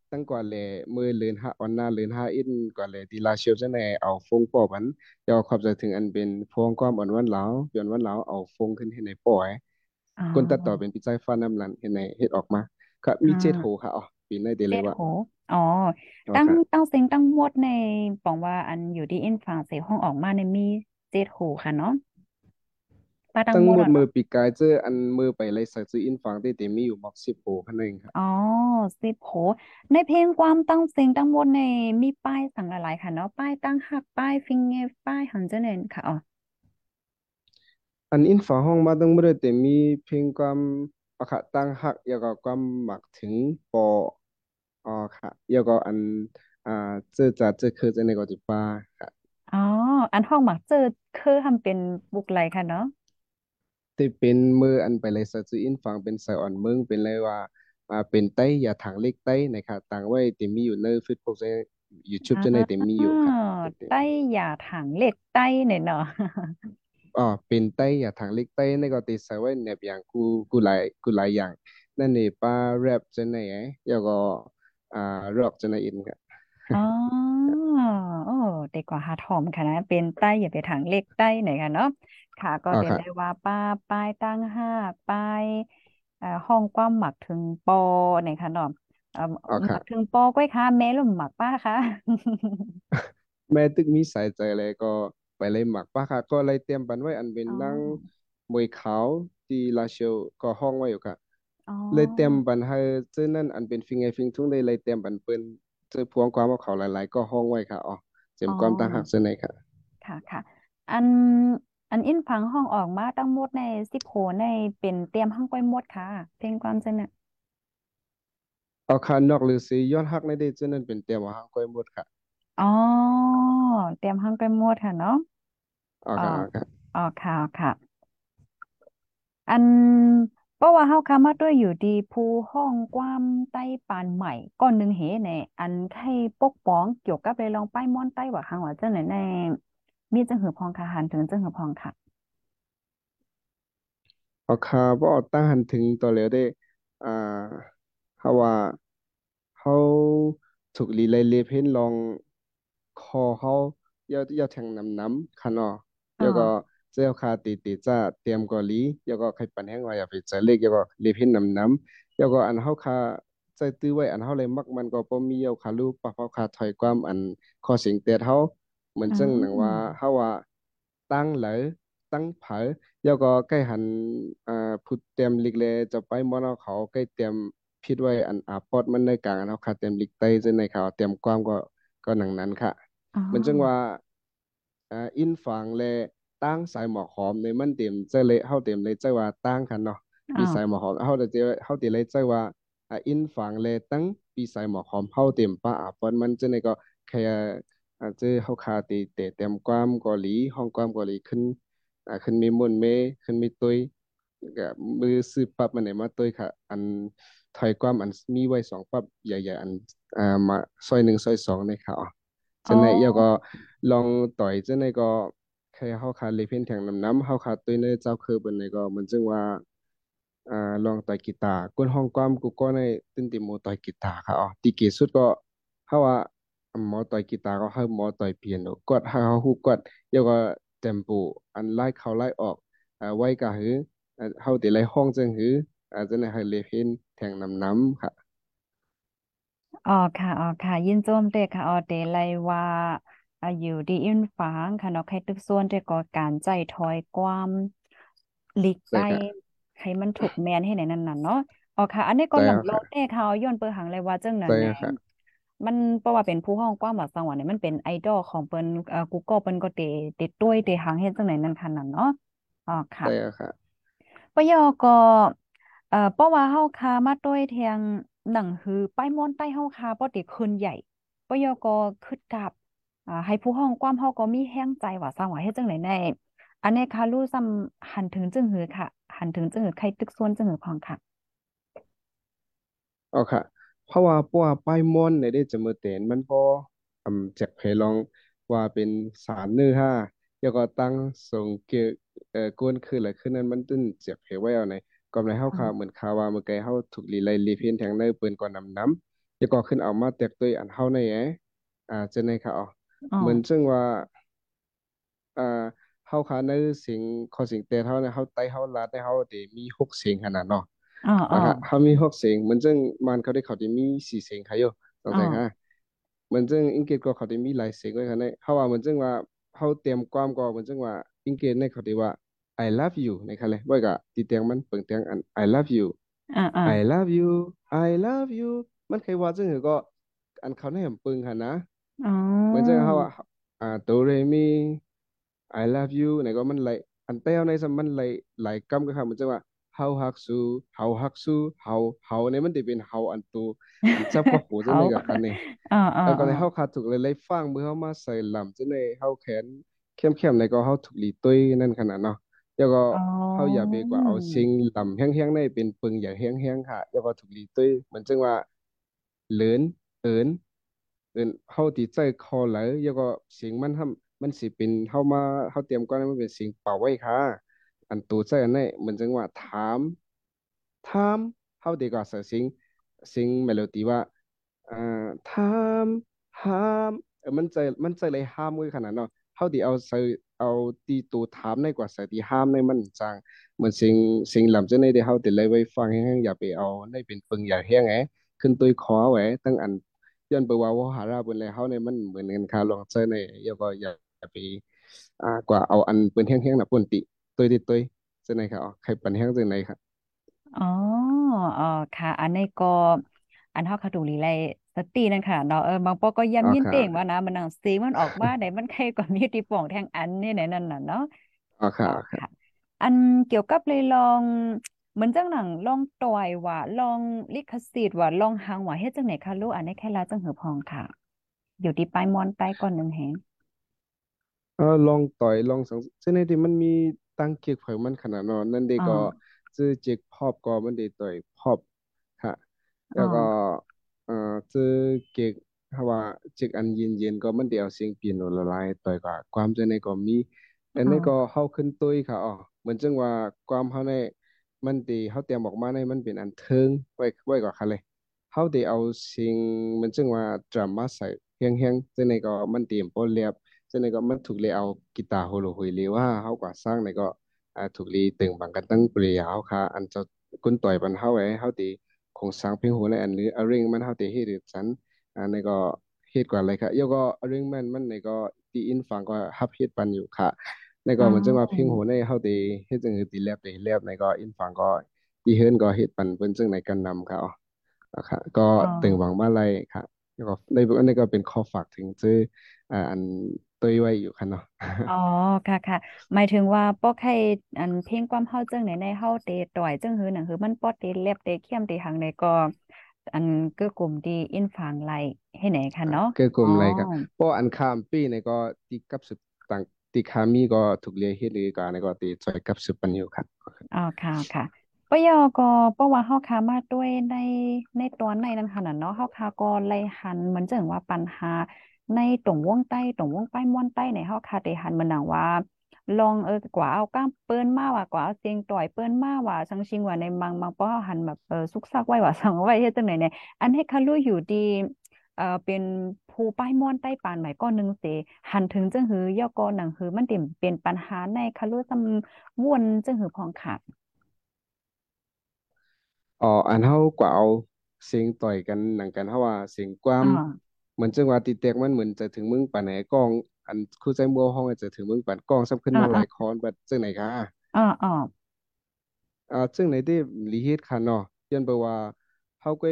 MV có tăng quả lệ mười lên hạ on na lên hạ in กว่าเลยดีลาเชียวจะในเอาฟงปอมันยาวขับใจถึงอันเป็นพวงความอ่อนวันเหลาย้อนวันเหลาเอาฟงขึ้นให้ในปอยอ๋อคนตัดต่อเป็นปีใจฟ้าน้ำลันเห็นในเฮ็ดออกมาก็อ๋อมีเจ็ดโหค่ะอ๋อปีในเดเลยว่าเจ็ดโหอ๋ออ๋อตั้งค่ะตั้งเสียงตั้งหมดในบอกว่าอันอยู่ที่อินฝางเสียงห้องออกมาในมีเจ็ดโหค่ะเนาะ ป้าตั้งตั้งหมดอะเนาะหมดมือปีกายเจออันมือไปเลยสักซื้ออินฟังได้เต็มมีอยู่หมอกสิบโปคันเองครับอ๋อสิบโหในเพลงความตั้งเสียงตั้งหมดในมีป้ายสั่งอะไรค่ะเนาะป้ายตั้งหักป้ายฟิงเงป้ายหันเจเนนค่ะอ๋ออันอินฟังห้องมาตั้งหมดได้เต็มมีเพลงความอะค่ะตั้งหักแล้วก็ความหมักถึงปออ๋อค่ะแล้วก็อันอ่าเจอจัดเจอคือเจอในกอจิปาค่ะ อ๋ออันห้องหมักเจอคือทำเป็นบุกไรค่ะเนาะ ที่เป็นมืออันไปเลยสักซื้ออินฟังเป็นสายอ่อนเมืองเป็นเลยว่าอ่าเป็นไต้อย่าทางเล็กไต้นะครับตั้งไว้เต็มมีอยู่ในเฟซบุ๊กในยูทูบอ๋จะในเต็มมีอยู่ค่ะเป็นอไต้หย่าถังเหล็กไต้เนี่ยเนาะอ๋อเป็นไต้อย่าทางเล็กไต้ในก็ติดใส่ไว้ในอย่างกูกูหลายกูหลายอย่าง นั่นนี่ป้าแรปจะไหนไอ้แล้วก็อ่าร็อกจะไหนอินครับอ๋อโอ้ เด็กกว่าหาทอมค่ะนะเป็นใต้อย่าไปทางเลขใต้หน่อยค่ะเนาะค่ะ ก็อ๋อค่ะเป็นได้ว่าป้าป้ายตั้งห้าป้ายเอ่อห้องความหมักถึงปอเนี่ยค่ะเนาะเอ่ออ๋อค่ะหมักถึงปอก้อยค่ะแม่หรือหมักป้าคะแม่ตึกมีสายใจเลยก็ไปเลยหมักป้าค่ะ ก็เลยเตรียมปันไว้อันเป็นอ๋อนั่งมวยขาวที่ลาเชลก็ห้องไว้อยู่ค่ะอ๋อเลยเตรียมปันให้เจ้านั่นอันเป็นฟิงไงฟิงทุ่งเลยเลยเตรียมปันเปิ้นเจอพวงความเอาเขาหลาย ๆ ก็ห้องไว้ค่ะอ๋อ เจ็อ๋อมความตั้งหักเส้นไหนค่ะ ค่ะค่ะ อันอันอินพังห้องออกมาตั้งหมดในสิบโหในเป็นเตรียมห้องก้อยหมดค่ะ เพลงความเจนน่ะเอาคานนอกหรือสีย้อนฮักในเดจนั้นเป็นเตรียมว่าฮักก้อยหมดค่ะ อ๋อ เตรียมห้องก้อยหมดค่ะเนาะเอาอ๋อค่ะเอาค่ะอ๋อค่ะค่ะ อัน เพราะว่าเฮาคามาด้วยอยู่ดีภูห้องกว้ามใต้ปานใหม่ก้อนหนึ่งเหแน่อันให้ปกป้องเกี่ยวกับเลยลองป้ายม่อนใต้ว่าครั้งว่าเจ้าไหนแน่มีจังหือพองค่ะหันถึงจังหือพองค่ะเอาคาบ่ตั้งหันถึงตัวเหลียวได้อ่าเฮาะว่าเฮาถูกลีไลเลเพนลองคอเฮา要要แทงน้ำน้ำค่ะ เนาะอ๋อแล้วก็เจ้าคาตีตีจ้าเตรียมกอลีแล้วก็ใครปันแห้งว่าอย่าไปใจเล็กแล้วก็เลเพนน้ำน้ำแล้วก็อันเฮาคาใจตื้อไว้อันเฮาเลยมักมันก็บ่มีเอาคาลูปะเฮาคาถอยความอันข้อเสียงเตียดเฮาเหมือนอืจังหนังว่าเฮาว่าตั้งเหลอตั้งเผอแล้วก็ใกล้หันอ่าพูดเตรียมลิกเลยจะไปมอนเขาใกล้เตรียมพิดไว้อันอาปอดมันในกลางอันเอาค่ะเตรียมลิกไตจะในเขาเตรียมความก็ก็หนังนั้นค่ะอ๋อมันจึงว่าอ่าอินฝังและ ตั้งสายหมอกหอมในมันเตรียมใจเลยเฮาเตรียมเลยใจว่าตั้งคันเนาะอ๋อปีสายหมอกหอมเฮาจะเจอเฮาเตรียมเลยใจว่าอ่าอินฝังและตั้งปีสายหมอกหอมเฮาเตรียมปะอาปอดมันจะในก็แค่อาจจะเฮาคาตีเตะเตรียมความเกาหลีห้องความเกาหลีขึ้นอ่าขึ้นมีมุนเมขึ้นมีตุยก็มือซื้อปั๊บมันไหนมาตุยค่ะ อันถอยความอันมีไว้สองปั๊บใหญ่ๆอันอ่ามาซอยหนึ่งซอยสองในค่ะอ๋ออ๋อจะในเอียวก็ลองต่อยจะในก็ แค่เฮาขาเลเพนแทงน้ำน้ำเฮาขาตุยในเจ้าคือบนในก็มันจึงว่าอ่าลองต่อยกีตาร์ก้นห้องความกูก็ในตึ้นติโมต่อยกีตาร์ค่ะอ๋อตีเกสุดก็เฮาว่าหมอต่อยกีตาร์ก็เฮาหมอต่อยเปียโนกดเฮาฮู้กดแล้วก็เต็มปูอันไล่เข้าไล่ออกอ่าไว้ก็หืออ่าเฮาติไล่ห้องจังหืออ่าจะได้ให้เลเพนแทงน้ำน้ำค่ะอ๋อค่ะอ๋อค่ะ ยินโจมเตะค่ะอ๋อเตะไรว่า อาอยู่ดีอินฝางค่ะเนาะใครตึกส่วนแต่ก็การใจถอยความหลีกไปใช่ค่ะให้มันถูกแมนให้ไหนนั่นน่ะเนาะอ๋อค่ะ อันนี้ก็ใช่หนังโลค่ะเต้เขาย้อนเปิดหังเลยว่าเจ้งนั้นใช่แหน่ค่ะมันเพราะว่าเป็นผู้ห้องกว้างแบบสังหวะเนี่ยมันเป็นไอดอลของเปิ้นเอ่อ Google เปิ้นก็เตะเตะต้วยเตะหางเฮ็ดจังไหนนั่นค่ะนั่นเนาะอ๋อค่ะใช่ค่ะปยอก็เอ่อเพราะว่าเฮาคามาต้วยเทียงหนังหือป้ายม่อนใต้เฮาคาบ่ติคืนใหญ่ปยอก็คิดกับ อ่าให้ผู้ห้องความเฮาก็มีแห้งใจว่าสร้างว่าเฮ็ดจังได๋แน่อันนี้ค่ะรู้ซ้ำหันถึงจึงหือค่ะ หันถึงจึงหือใครตึกส่วนจึงหือพองค่ะเอค่ะ เพราะว่าเพราะว่าป้ายมอนในได้จะมือเต็นมันพอทำจากเพลองว่าเป็นสารเนื้อห้าแล้วก็ตั้งส่งเกี่ยวเอ่อกวนคืออะไรขึ้นนั้นมันตึ้นเจ็บเพลไว้เอาในก่อนในเฮาอ๋อข่าเหมือนข่าวว่าเมื่อไกเฮาถูกลีไลลีเพียนแทงในปืนก่อนนำน้ำแล้วก็ขึ้นเอามาแตกตัวอันเฮาในแออ่าจะในข่าวอ๋อ เหมือนซึ่งว่าอ่าเฮาขาในเสียงข้อเสียงแต่เฮาเนี่ยเฮาไต้เฮาลาดในเฮาได้มีหกเสียงขนาดเนาะอ๋ออ๋ออะค่ะเฮามีหกเสียงเหมือนจังมันเขาได้เขาได้มีสี่เสียงค่ะโยต้องอ๋อแต่งฮะเหมือนจังอังกฤษก็เขาได้มีหลายเสียงไว้ค่ะในเฮาว่าเหมือนจังว่าเฮาเตรียมความก็เหมือนจังว่าอังกฤษในเขาได้ว่า I love you ในค่ะเลยว่าก็ตีเตียงมันเปิงเตียงอัน I love you อ่าอ่า I love you I love you มันเคยว่าจังหือก็อันเขาในหำปึงค่ะนะ อ๋อ เหมือนจังเขาว่าอ่าโดเรมี I love you ไหนก็มันไหลอันเต้าในสมมันไหลไหลกำก็ค่ะเหมือนจังว่าเฮาฮักซูเฮาฮักซูเฮาเฮาเนี่ยมันจะเป็นเฮาอันตัวอันจับก็หูจังเขาในกับคันนี่อ่าอ่าแล้วก็ในอ่าเฮาขาดถูกเลยไล่ฟังมือเฮามาใส่ลำจังในเฮาแขนเข้มๆในก็เฮาถูกหลีตุ้ยนั่นขนาดเนาะแล้วก็อ๋อเฮาอย่าไปกว่าเอาซิงลำแห้งๆในเป็นปึงอย่าแห้งๆค่ะแล้วก็ถูกหลีตุ้ยเหมือนจังว่าเหลินเอินเอินเฮาตีใจคอไหลแล้วก็เสียงมันทำมันสิเป็นเฮามาเฮาเตรียมก่อนให้มันเป็นเสียงเป่าไว้ค่ะ อันตัวใจอันนี้เหมือนจังว่าถาม ถามเฮาดีกว่าใส่เสียงเสียงเมโลดี้ว่าอ่าถามห้ามเออมันใจมันใจเลยห้ามไว้ขนาดเนาะเฮาที่เอาใส่เอาตีตัวถามในกว่าใส่ที่ห้ามในมันจังเหมือนสิ่งสิ่งลำจะในที่เฮาที่เลยไว้ฟังแห้งๆอย่าไปเอาในเป็นปึงอย่าแห้งไงขึ้นตัวคอไว้ตั้งอัน ย้อนไปว่าว่าหาราบนเลยเฮาในมันเหมือนกันคาลองใจในอย่าก็อย่าไปอ่ากว่าเอาอันเป็นแห้งๆน่ะป่นติตัวติตัวจังไหนครับอ๋อใครปันแห้งจังไหนครับอ๋ออ๋อค่ะ อันนี้ก็อันเฮาคาดูลีไลสตินั่นค่ะเนาะเออบางปอก็ย้ำยินอ๋อค่ะเป้งว่านะมันหนังสีมันออกมาได้มันใครกว่ามีที่ป่องแทงอันนี่ไหนนั่นน่ะเนาะอ๋อค่ะ๋ออ๋อค่ะค่ะ อันเกี่ยวกับเลยลอง เหมือนจังหนังลองต่อยว่าลองลิขสิทธิ์ว่าลองหางว่าเฮ็ดจังไหนคะลูกอันนี้แค่ลาจังหือพองค่ะ อยู่ที่ปลายมอนใต้ก่อนหนึ่งแหงเออลองต่อยลองสังเช่นในที่มันมีตั้งเกียกเผยมันขนาดนั้นนั่นเด็กอ๋อก็ซื้อเจ็กพอบก็มันเด็ต่อยพอบค่ะอ๋แล้อวก็เอ่อซื้อเก๊กถ้าว่าเจ็กอันเย็นเย็นก็มันเดี๋ยวเสียงเปียโนละลายต่อยก็ความเจในก็มีอันอ๋อนี้ก็เฮาขึ้นตุ้ยค่ะอ๋อเหมือนจังว่าความเฮาใน มันตีเฮาเตรียมออกมาในมันเป็นอันเทิงไว้ไว้ก่อนค่ะเลยเขาได้เอาสิ่งมันจึงว่าดราม่าใส่เฮียงเฮียงจังในก็มันเตรียมโปเลียบจังในก็มันถูกเลยเอากีตาร์โฮโลฮุยเลยว่าเขาก็สร้างในก็อ่าถูกลีตึงบังกันตั้งเปรียเขาค่ะ อันจะกุนต่อยปันเขาไว้เขาตีคงสร้างเพลงโหในอันหรืออาริงมันเขาตีเฮ็ดสันอ่าในก็เฮ็ดกว่าอะไรค่ะยกก็อาริงมันมันในก็ตีอินฟังก็ฮับเฮ็ดปันอยู่ค่ะ ในอ๋ก็อมันจึงว่าเพลงโหในเขาตีเฮ็ดจังคือตีแลบตีแลบในก็อินฟังก็ตีเฮิรนก็เฮ็ดปันเพิ่นจึงในการนำค่ะอ๋อนะครับก็อ๋อตึงหวังมาลัยครับแล้วก็ในอันนี้ก็เป็นข้อฝากถึงซื้ออ่าอันตุ้ยไว้อยู่ครับเนาะอ๋อค่ะค่ะหมายถึงว่าป้อใครอันเพลงความเฮาจังไหนในเฮาเตต่อยจังหือหนังหือมันป้อเตเล็บเตเข้มเตหังในก็อันก็กลุ่มดีอินฟางไลให้ไหนค่ะเนาะเกื้อกลุ่อ๋มออะไรครับเพราะอันข้ามปีในก็ตีกับสุด ต่างตีคามีก็ถูกเรียเฮ็ดเลยก็ในก็ตีจอยกับสุปันอยู่ครับอ๋อค่ะค่ะปยอก็เพราะว่าเฮาคามาด้วยในในตอนในนั้นขนาดเนาะเฮาคาก็ไล่หันเหมือนจังว่าปัญหา ในตรงวงใต้ตรงวงป้ม่วนใต้ในเฮาคาได้หันเหมือนหนังว่าลองเออกว่าเอาก้ามเปิ้นมาว่ากว่าเอาเสียงต่อยเปิ้นมาว่าสังชิงว่าในบางบางป้อหันแบบเออซุกซักไว้ว่าสังไว้เฮ็ดจังไหนเนี่ยอันให้คารู้อยู่ดี เอ่อเป็นผู้ป้ายม่วนใต้ปานใหม่ก้อนหนึงเสหันถึงจังหือย่อก็หนังหือมันติ่มเป็นปัญหาในคารู้ซำม่วนจังหือพองค่ะอ๋ออันเฮากว่าเอาเสียงต่อยกันหนังกันเฮาว่าเสียงควาอ๋มอเหมือนจังว่าตีแตกมันเหมือนจะถึงมึงปานไหนกล้องอันคู่ใจมัวห้องจะถึงมึงปานกล้องซ้ำขึ้นอ่ามาหอ่าลายคอนบัดจังไหนคะอ่าอ่าอ่าซึ่งในที่ลีเฮ็ดค่ะเนาะย้อนไปว่าเฮาก็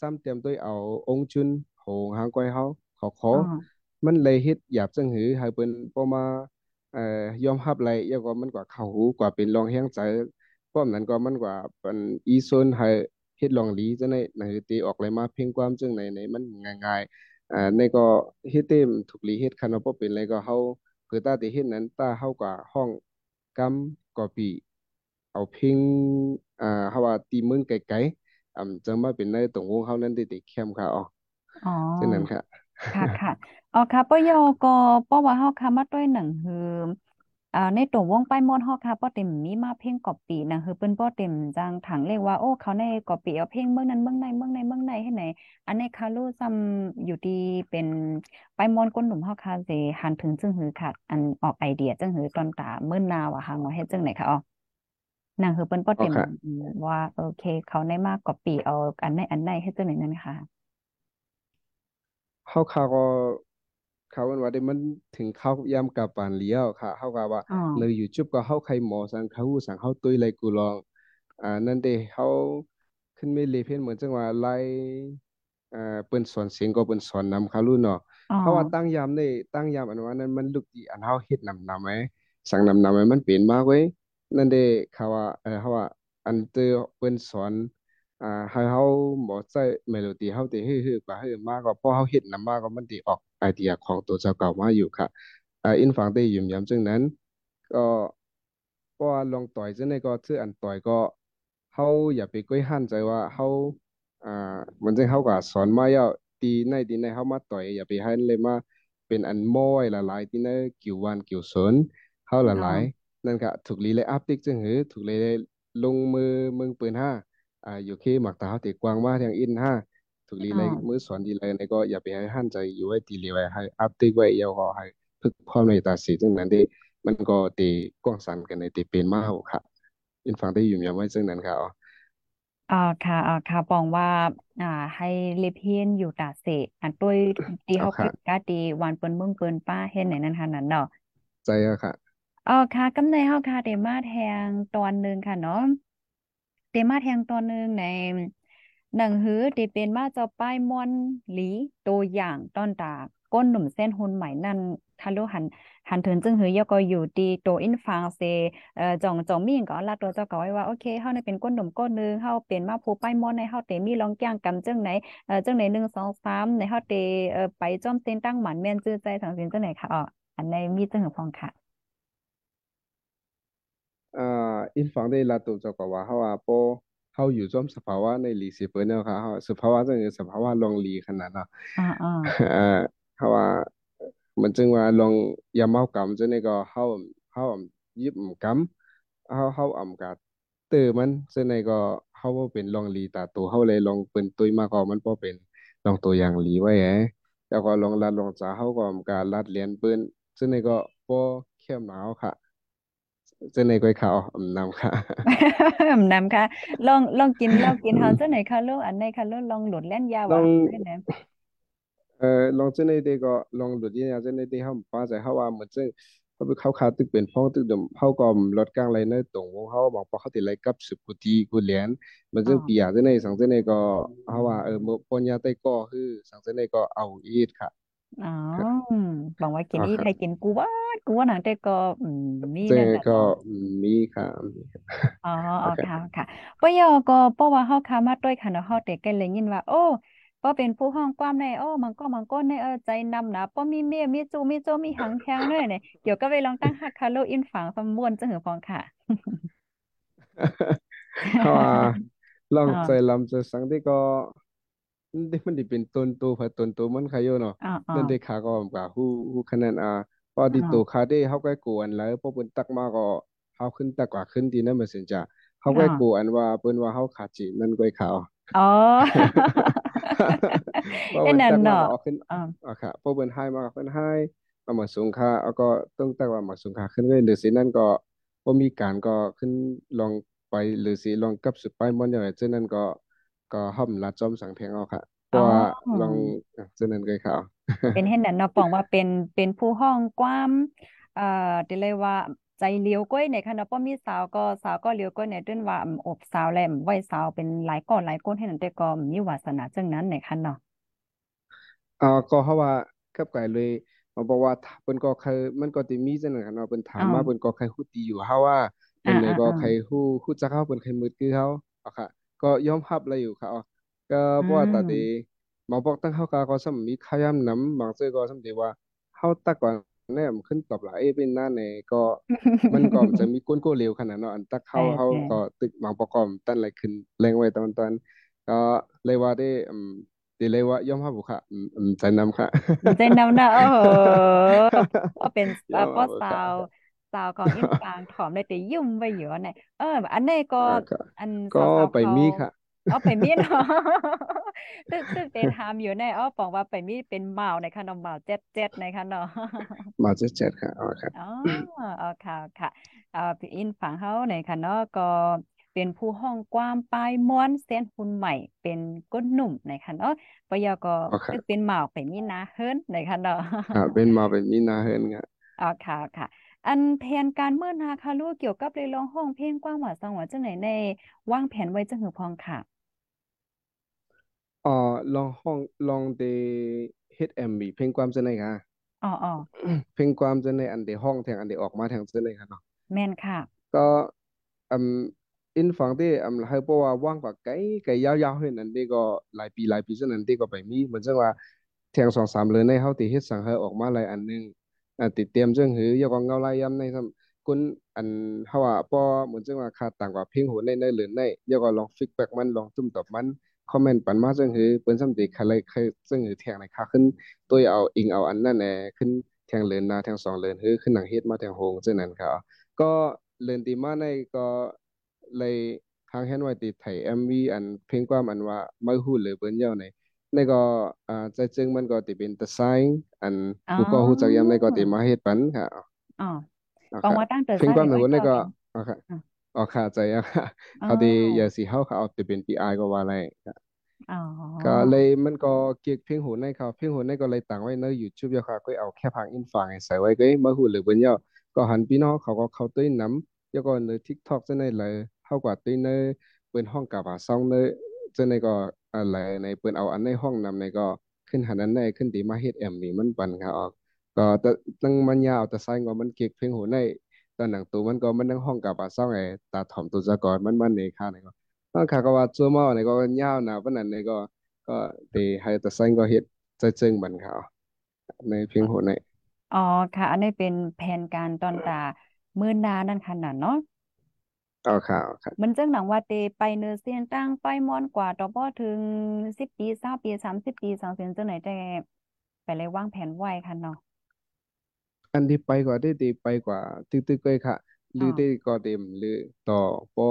จำเตรียมด้วยเอาองค์จุน โหงหางก้อยเฮาขอขออ่ามันเลยเฮ็ดหยาบจังหือให้เพิ่นบ่มาเอ่อยอมรับไหลแล้วก็มันก็เข้าหูกว่าเป็นรองแฮงใจพร้อมนั้นก็มันกว่าเป็นอีโซนให้เฮ็ดรองหลีจังได๋หนังสือตีออกเลยมาเพ่งความจังไหนในมันง่ายๆอ่าในก็เฮ็ดเต็มถูกหลีเฮ็ดคันว่าบ่เป็นไรก็เฮาคือตาที่เฮ็ดนั้นตาเฮาก็ห้องกำก็ปีเอาเพลงอ่าเฮาว่าตีเมืองไกลๆอ่ำจังมาเป็นในตรงวงเฮานั้นได้ติเข้มค่ะอ๋อ อ๋อฉะนั้นค่ะค่ะค่ะอ๋อค่ะปอยอก็ป้อว่าเฮาค่ะมาด้วยหนังฮืออ่าในตัววงป้ายมอนเฮาค่ะป้อเต็มมีมาเพลงกอบปีหนังฮือเปิ้นป้อเต็มจังถังเรียกว่าโอ้เขาในกอบปีเอาเพลงเมืองนั้นเมืองในเมืองในเมืองในให้ไหน อันในคารู้ซ้ำอยู่ดีเป็นป้ายมอนก้นหนุ่มเฮาค่ะสิหันถึงจึงหือค่ะอันออกไอเดียจึงหือตอนตาเมื่อนนาวอะค่ะว่าเฮ็ดจังไหนคะอ๋อหนังฮือเปิ้นป้ออ๋อเต็มค่ะอืมว่าโอเค เขาในมากกอบปีเอาอันในอันในเฮ็ดจังไหนนั่นค่ะ เฮาข่าวก็เขาว่าได้มันถึงเข้ายามกับปานเลี้ยวค่ะเขาก็ว่าอ๋อเลยอยู่จุบก็เฮาใครหมอสังเขาฮู้สังเขาตุ้ยเลยกูลอง อ่า นั่นเด้เฮาขึ้นไม่เลเพนเหมือนจังว่าไล่อ่าเปิ้นสอนเสียงก็เปิ้นสอนนำเขารู้เนาะอ๋อเพราะว่าตั้งยามนี่ตั้งยามอันว่านั้นมันลุกที่อันเฮาเฮ็ดนำนำไหมสังนำนำไหมมันเป็นมากเว้ยนั่นเด้เขาว่าเออเขาว่าอันเตอเปิ้นสอน อ่าให้เฮาบ่ใช้เมโลดีเฮาสิฮือๆกว่าฮือมาก็พอเฮาเฮ็ดนำมาก็มันสิออกไอเดียของตัวเจ้าเก่ามาอยู่ค่ะอ่าอินฟังได้ยืมย้ำซึ่งนั้น ก็เพราะว่าลองต่อยจังได๋ก็คืออันต่อยก็เฮาอย่าไปก้อยหั่นใจว่าเฮาอ่าเหมือนจังเฮาก็สอนมาแล้วตีในตีในเฮามาต่อยอย่าไปให้เลยมาเป็นอันม้อยละลายที่ในกิ่ววันกิ่วสนเฮาละอ๋อลายนั่นก็ถูกลีเลยอัพติกจึงหือถูกลีเลยลงมือมึงปืนห้า อ่าอยู่ที่หมักตาเขาตีกวางมาทางอินห้าถูกลีอ๋อเลยมือสอนดีเลยในก็อย่าไปให้หั่นใจอยู่ไว้ตีลีไว้ให้อัพติกไว้ยาวก็ให้พึกพร้อมในตาสีจึงนั้นที่มันก็ตีกว้างสันกันในตีเป็นมาเอาค่ะอินฟังได้อยู่ยังไว้ซึ่งนั้นค่ะอ๋ออ่าค่ะอ่าค่ะปองว่าอ่าให้เลเพนอยู่ตาเสอันต้วยตีเอาค่ะเฮาเกิดกาตีวันเปิ้นเมืองเปิ้นป้าเฮ็ดไหนนั่นค่ะนั่นเนาะใจอะค่ะอ๋อค่ะกำในเฮาค่ะเดมาแทงตอนหนึงค่ะเนาะ เตมาแทงตอนหนึงในหนังหือที่เป็นมาเจ้าป้ายม่วนหลีตัวอย่างตอนตาก้นหนุ่มเส้นหุนใหม่นั่นทะลุหันหันถึงจึงหือยก็อยู่ดีโตอินฟางเซเอ่อจ่องจ่องมีก็ลาตัวเจ้าก็ไว้ว่าโอเคเฮานี่เป็นก้นหนุ่มก้นหนึงเฮาเป็นมาผู้ป้ายม่วนในเฮาเตมีลองแก้งกำจังไหนเอ่อจังไหน1 2 3ในเฮาเตเอ่อไปจอมเต้นตั้งหมันแม่นจื้อใจสังสินจังไหนค่ะอ๋ออันในมีจังหือพองค่ะ อ่าอินฟังได้ลาตุจกว่าเฮาว่าโปเฮาอยู่ร่วมสภาวะในลีสิเปิ้นเนาะค่ะเฮาสภาวะจังคือสภาวะลองลีขนาดเนาะอ๋ออ๋ออ่าเฮาว่ามันจึงว่าลองยามเฮากำจังได๋ก็เฮาเฮายิบกำเฮาเฮาอำกาตื้อมันจังได๋ก็เฮาบ่เป็นลองลีตาโตเฮาเลยลองเปิ้นตุ้ยมาก็มันบ่เป็นลองตัวอย่างลีไว้แหแล้วก็ลองลัดลองจาเฮาก็อำกาลัดเรียนเปิ้นจังได๋ก็บ่เข้มหนาวค่ะ จังได๋ก็เขาอำนำค่ะนำค่ะ ลองลองกินเหล้ากินเฮาจังไหนคะลูกอันไหนคะลูกลองหลุดเล่นยาลว่าองเฮาได้แหนเอ่อลองจังได๋เดก็ลองหลุดยียจังได๋เดเฮาป้าใจเฮาว่าเหมือนจังเฮาไปเข้าขาตึกเป็นพ้องตึกเดิมเฮาก็ลดกลางไรในตรงของเฮาบอกพอเขาติไลกับ10กุฏิกุเหรียญมันอ๋อจึงปียจังได๋สังจังได๋ก็เฮาว่าเออมื้อปนยาไต้ก็คือสังจังได๋ก็เอาอีดค่ะ อ๋อค่ะบอกว่ากินอ๋ออีไทยกิค่ะนกูว่ากูว่าหนังแต่ก็อืมมีจังได๋ก็นั่นน่ะเนาะมีค่ะอ๋ออ๋อค่ะโอเคค่ะปะยอก็เพราะว่าเฮาคามาด้วยค่ะเนาะเฮาแต่กันเลยยินว่า โอ้ป้อเป็นผู้ห้องความในโอ้มันก็มันก็ในเออใจนำนะป้อมีเมียมีจูมีโจมีหางแทงด้วยเนี่ยเดี๋ยวก็ไปลองตั้งฮักคาโลอินฝังสมม่วนจะหือพองค่ะเฮาว่าลองอ๋อใจลำใจสังเด ก็นี่มันดิเป็นต้นโตผัดต้นโตมันขายอยู่เนาะอ๋ออ๋อนั่นได้ขาก็กว่าฮู้ฮู้คะแนนอ่าพออ๋อดีโตขาได้เฮาก็กวนแล้วพอเปิ้นตักมาก็เฮาขึ้นตักกว่าขึ้นดีนั่นมันสินจ้ะเฮาอ๋อก็กวนว่าเปิ้นว่าเฮาขาดจินั่นก็ขาว อ๋อ พอเอ็นเปิ้นตักมานั่นเนาะก็เอาขึ้นอ๋ออ่าค่ะพอเปิ้นให้มาก็เพิ่นให้เอามาสูงค่าเอาก็ต้องตักว่ามาสูงค่าขึ้นเลยหรือสินั่นก็บ่มีการก็ขึ้นลองไปหรือสิลองกับสุดไปมันอย่างไรเช่นนั้นก็ ก็ห่อมลัดจอมสังเพียงเอาค่ะเพอ๋อราะว่าลองอะเช่นนั้นก็ขาวเป็นเห็นนั่นเนาะปองว่าเป็นเป็นผู้ห้องความเอ่อที่เรียกว่าใจเลี้ยวก้อยในค่ะเนาะป้อมีสาวก็สาวก็เลี้ยวก้อยในต้นว่าอำอบสาวแหลมไว้สาวเป็นหลายก้อนหลายก้นให้นั่นแต่ก็มีวาสนาจังนั้นในค่ะเนาะอ่าก็เพราะว่ากับไก่เลยมาบอกว่าเพิ่นก็เคยมันก็สิมีจังนั้นคันว่าเพิ่นถาอ๋อมมาเพิ่นก็เคยฮู้ดีอยู่เฮาว่าอ่าเพิ่นเนี่ยก็อ่าอ่าเคยฮู้ฮู้จักเฮาเพิ่นเคยมืดคือเฮาอะค่ะ ก็ยอมรับเลยอยู่ค่ะอ๋อก็อืเพราะว่าตาดีมมาบอกตั้งเฮาก็ก็สำมีขยามนำบางซื่อก็สำที่ว่าเฮาตักก่อนแนมขึ้นตอบหลายเอ้เป็นหน้าแหน่ก็มันก็จะมีก้นโกเหลวขนาดเนาะอันตักแต่เฮาเฮาแต่ก็ตึกบางประกอบตั้นอะไรขึ้นแรงไว้ตอนตอนก็เลยว่าได้อืมตีเลยว่ายอมรับบุค่ะอืมอืมใจนำค่ะใจนำหน้าโอ้โหก็เป็น ยอมเอ่อป้อรับบุค่ะสาวสาว ของอินฟางถอมได้แต่ยุ่มไปอยู่เนี่ยเอออันนี้ก็อ่าค่ะอันก็สาวสาวไปเขามีค่ะเอาไปมีเนาะตึกตึกเตทามอยู่ในอ้อบอกว่าไปมีเป็นเมาในค่ะเนาะเมาเจ็ดเจ็ดในค่ะเนาะมาเจ็ดเจ็ดค่ะอ๋อค่ะอ๋อเอาค่ะค่ะเอ่อพี่อินฝั่งเฮาในค่ะเนาะก็เป็นผู้ห้องกว้ามปลายม้วนเส้นหุ่นใหม่ เป็นก้นหนุ่มในค่ะเนาะปยก็อ๋อค่ะเป็นหมาวไปมีนาเฮิรนในค่ะเนาะค่ะเป็นมาเป็นมีนาเฮิรนค่ะอ๋อค่ะค่ะ อันแผนการเมื่อนาค่ะลูกเกี่ยวกับเลยร้องห้องเพลงกว้างหว่าสังหว่าจังไหนในวางแผนไว้จังหือพองค่ะ อ๋อลองห้องลองเดเฮ็ด MV เพลงความจะไหนค่ะ อ๋ออ๋อเพลงความจะในอันเดห้องแทงอันเดออกมาแทงจะไหนค่ะเนาะแม่นค่ะ ก็อืมอินฟังที่อืมให้เพราะว่าว่างกว่าไกลไกลยาวๆเห็นอันนี้ก็หลายปีหลายปีฉะนั้นที่ก็ไปมีเหมือนจังว่าแทงสองสามเดือนในเฮาที่เฮ็ดสังเฮาออกมาหลายอันหนึง อ่าติดเตรียมจังหือยกว่าเงาลายยำในซ้ำกุนอันเฮาว่าพอเหมือนจังว่าคาต่างกว่าเพลงโหในในหลือนในยกว่าลองฟีดแบ็กมันลองตุ้มตอบมันคอมเมนต์ปันมาจังหือเปิ้นซ้ำติใครเลยเคยจังหือแทงในค่าขึ้นตัวเอาอิงเอาอันนั้นแหละขึ้นแทงเหลือนนาแทงสองเหลือนหือขึ้นหนังเฮ็ดมาแทงโหงจังนั้นครับก็เรียนตีมาในก็เลยทางเห็นไว้ติดไทยเอ็มวีอันเพลงความอันว่าไม่ฮู้หรือเปิ้นเย้าในในก็อ่าใจจึงมันก็ติเป็นตะไซน์อันอ๋อผู้ก็ฮู้จักยามใน ก็ติมาเฮ็ดปันค่ะอ๋ออ๋อปองค่ะว่าตั้งแต่เพลงความในไว้วันในก็ก็เป็นอ๋อค่ะอะอ๋อค่ะใจอะค่ะอ๋อเขาดีอย่าสิเฮาเขาเอาติเป็น PR ก็ว่าอะไรค่ะอ๋อก็เลยมันก็เกี่ยวเพลงโหในเขาเพลงโหในก็เลยตั้งไว้ใน YouTube เยอะค่ะก็เอาแค่พังอินฟังให้ใส่ไว้ก็มาฮู้หรือเปิ้นเย้าก็หันพี่น้องเขาก็เข้าตื้นนำแล้วก็ใน TikTok จะในเลยเท่ากับตื้นในเปิ้นห้องกับว่าซองในจะในก็ อะไรในเปิ้นเอาอันในห้องนำในก็ขึ้นหันอันในขึ้นตีมาเฮ็ดแอมนี่มันปันค่ะออก ก็แต่ตั้งมันยาวแต่ไซงว่ามันเก็กเพลงโหในตอนหนังตัวมันก็มันนั่งห้องกับว่าซองไอ้ตาถ่อมตัวซะก่อนมันมันในค่าในก็ตอนขาก็ว่าจัวเมาในก็ยาวนะปานนั้นในก็ก็ตีให้แต่ไซงก็เฮ็ดใจจึงบันค่ะในเพลงโหในอ๋อค่ะ อันนี้เป็นแผนการตอนตามื้อหนานั่นขนาดเนาะ เอาค่ะเอาค่ะมันจังหนังว่าเตไปเนอเซียนตั้งไปม่อนกว่าต่อบ่ถึงสิบปีเศร้าปีสามสิบปีสองเซียนจังไหนแต่ไปเลยวางแผนไว้ค่ะเนาะอันที่ไปกว่าได้ดีไปกว่า ตึกตึกเลยค่ะหอ๋รืออได้ก็เต็มหรือต่อปอ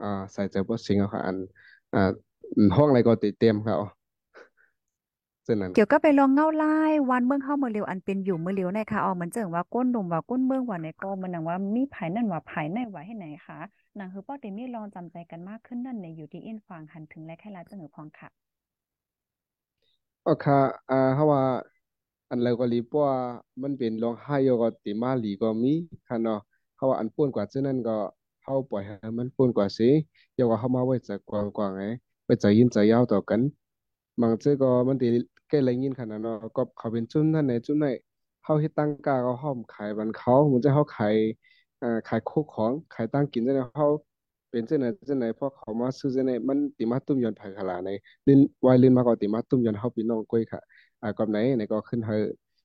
อ่าใส่ใจบ่สิงเอาค่ะ อัน อ่าอืมห้องอะไรก็ติดเต็มค่ะอ๋ อฉะนั้นเกี่ยวกับไปลองเงาลายวันเมืองเฮาเมื่อเร็วอันเป็นอยู่เมื่อเร็วในค่ะอ๋อมันเจิงว่าก้นหนุ่มว่าก้นเมืองว่าในก็มันหนังว่ามีภายนั่นว่าภายในว่าให้ไหนคะหนังคือป้อเตมีลองจำใจกันมากขึ้นนั่นในอยู่ที่อินฟางหันถึงและแค่ลาจังหือพองค่ะอ๋อค่ะอ่าเพราะว่าอันแล้วก็รีบว่ามันเป็นร้องไห้อยู่ก็ติมาหลีก็มีค่ะเนาะเพราะว่าอันป่วนกว่าฉะนั้นก็เฮาปล่อยให้มันป่วนกว่าสิอย่าว่าเฮามาไว้ใจกว้างๆไงไว้ใจยินใจยาวต่อกันบางเทื่อก็มันติ ใกล้ไรยินขนาดเนาะก็เขาเป็นจุ่มนั่นไหนจุ่มไหนเฮาเฮ็ดตั้งกาก็ห้อมขายบันเขาเหมือนจะเฮาขายอ่อขายโคกของขายตั้งกินจังได๋เฮาเป็นจังได๋จังได๋พอเขามาซื้อจังได๋มันติมาตุ้มยอนไผขลาในลินวายลินมาก็ติมาตุ้มยอนเฮาพี่น้องก้อยค่ะอ่ากับไหนไหนก็ขึ้นเฮา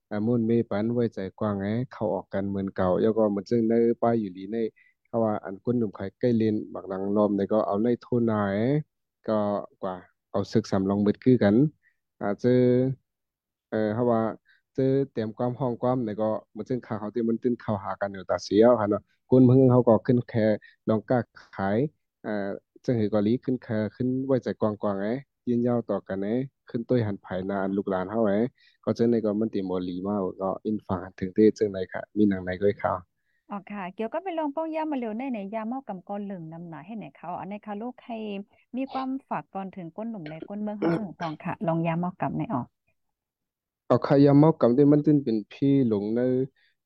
อ่ามุ่นเมปันไว้ใจกว้างไงเข้าออกกันเหมือนเก่าแล้วก็เหมือนจังในป้ายอยู่ดีในเขาว่าอันคนหนุ่มขายใกล้เลนบักหลังนอมในก็เอาในโทนายก็กว่าเอาศึกสำรองเบิดคือกัน อาจจะเอ่อเขาว่าเจอเตรียมความห้องความในก็มันซึ่งข่าวเขาที่มันตื้นข้าหากันอยู่ตาเสียวค่ะเนาะคนเพิ่งเขาก็ขึ้นแค่ลองกล้าขายเอ่อซึ่งเหตุกอลีขึ้นแค่ขึ้นไว้ใจกว้างๆไงยืนยาวต่อกันไงขึ้นต้วยหันไผนานลูกหลานเฮาไงก็เจอในก็มันติมอลีมาก็อินฟังถึงที่จึงในค่ะ มีหนังในก็ข่าว อ๋อค่ะ เกี่ยวกับไปลองป้องยามมาเร็วในในยามเมากำกอนเหลึงนำหนาให้ไหนเขาอันในค่ะลูกให้มีความฝากก่อนถึงก้นหนุ่มในก้นเมืองเฮาจังหือพองค่ะ ลองยามเมากำในออกเอาขยามเมากำที่มันตื้นเป็นพี่หลงใน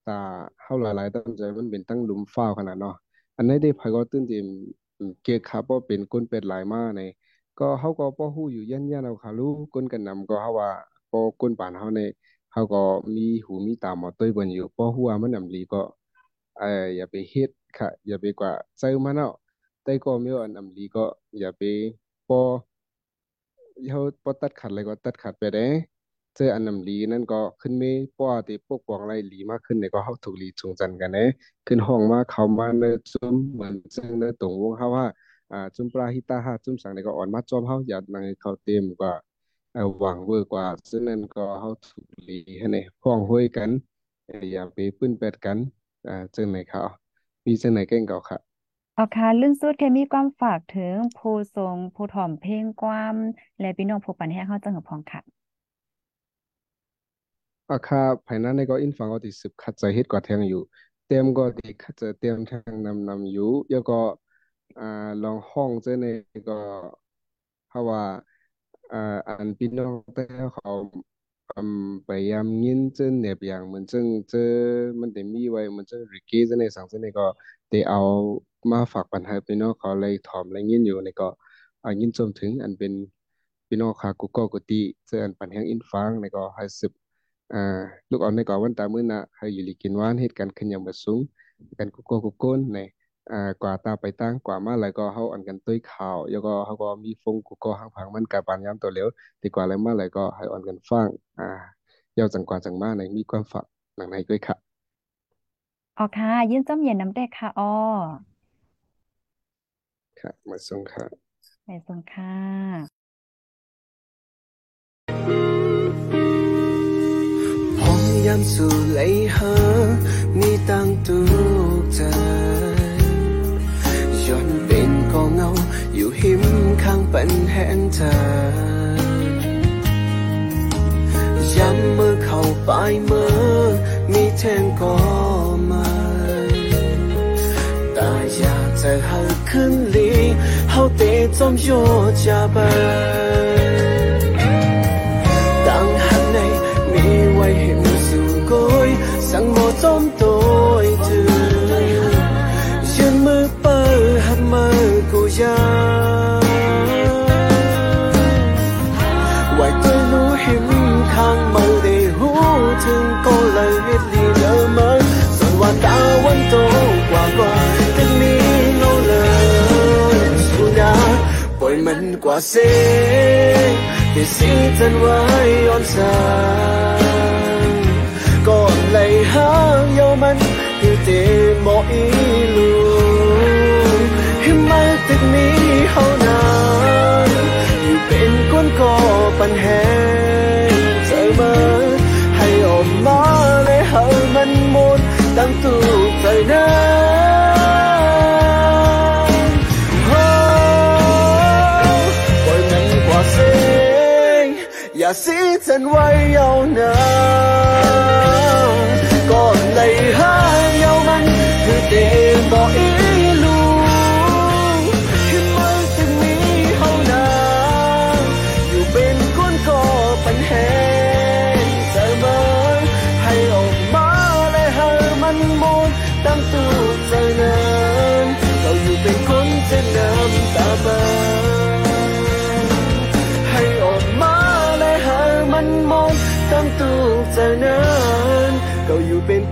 ตาเฮาหลายๆตั้งใจมันเป็นตั้งหลุมฟ้าขนาดเนาะอันนี้ได้ไผก็ตื้นที่อืมเกียรขาบ่เป็นคนเป็ดหลายมาในก็เฮาก็บ่ฮู้อยู่ยันยันเอาค่ะรู้นกันนำก็เฮาว่าบ่คนปานเฮาในเฮาก็มีหูมีตาหมอตุ้ยเบิ่นอยู่บ่ฮู้ว่ามันนำลีก็ เอออย่าไปเฮ็ดค่ะ อย่าไปกว่าใจมันเนาะแต่ก็มีอันนำลีก็ อย่าไปบ่เขาปตัดขัดอะไรก็ตัดขัดไปได้เจออันนำลีนั่นก็ขึ้นไม่ป้อที่ปกป้องไรลีมากขึ้นเนี่ยก็เขาถูกลีจูงจันกันเนี่ขึ้นห้องมาเข้ามาเนอจุ้มเหมือนซึ่งเนอตรงวงเขาว่าอ่าจุ้มปลาฮิตาฮาจุ้มสังเนี่ยก็อ่อนมาจอมเขาอยากนั่งให้เขาเต็มกว่าเออหวังเวอร์กว่า ซึ่งนั่นก็เขาถูกลีให้เนี่ยพ้องห้วยกันเอ่ออย่าไปปื้นแปดกัน อ่าจึงไหนเขามีจึงไหนเก่งเก่าค่ะเอาค่ะลื่นสุดแค่มีความฝากถึงผู้ทรงผู้ถ่อมเพลงความ และพี่น้องผู้ปันแห้งเฮาจังหือพองค่ะอาคาภายในในก็อินฟังก็ติสืบขัดใจเฮ็ดกว่าแทงอยู่ เต็มก็ติขัดใจเต็มทางนำนำอยู่แล้วก็อ่าลองห้องเจ้าในก็เพราะว่าอ่าอันพี่น้องแต่เขา อืมพยายามยินเจ้าเนบอย่างเหมือนจึงเจอมันได้มีไว้มันจึงริกกี้เจ้าในสังเจ้าในก็ได้เอามาฝากปัญหาพี่น้องเขาเลยถอมเลยยินอยู่ในก็อยินจมถึงอันเป็นพี่น้องคากุกกกุฏิเจออันปันแห่งอินฟางในก็ให้สืบอ่าลูกอ่อนในก็วันตามื้อนะให้อยู่ลีกินวานเหตุการณ์ขึ้นอย่างบ่สูงกันกุกกกุกก้นใน อ่ากว่าตาไปตั้งกว่ามาแล้วก็เฮาอันกันตุ้ยข่าวแล้วก็เฮาก็มีฟงกูก็หังพังมันกะปานยามตัวเหลวดีกว่าแล้วมาแล้วก็ให้อ่อนกันฟังอ่าเยาวจังกว่าจังมาในมีความฝากหนังในด้วยค่ะอ๋อค่ะยินจอมเย็นน้ำแดกค่ะอ้อค่ะมาส่งค่ะ ไปส่งค่ะพงยามสู่ไหลหามีตั้งตุก จย้อนเป็นกองเงา อยู่หิมข้างเป็นแห่งเธอย้ำเมือเข้าไปเมื่อมีแทงก็มาแต่อยากจะหาขึ้นลีเฮาเตจอมโยจาบตั้ ก็เลยเฮ็ดลีเลอมาส่วนว่าตาวันโตกว่ากว่าแต่นี้เงาเลยสุดาปล่อยมันกว่าเสี ยที่สีจันไว้ย้อนสางก่อนเลยหางยาวมัน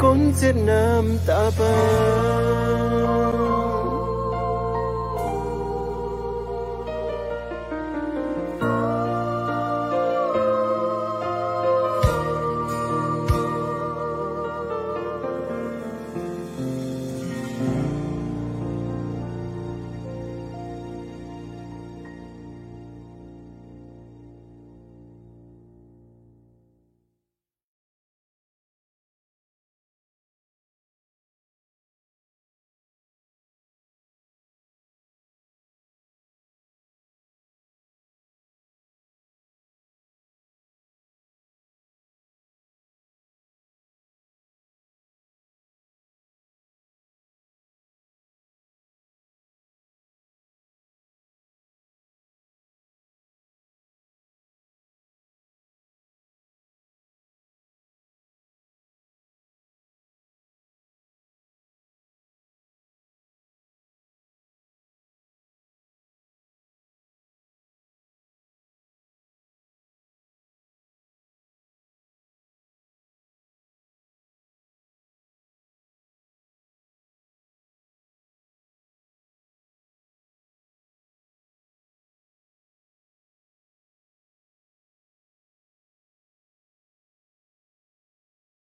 นั้นก็อยู่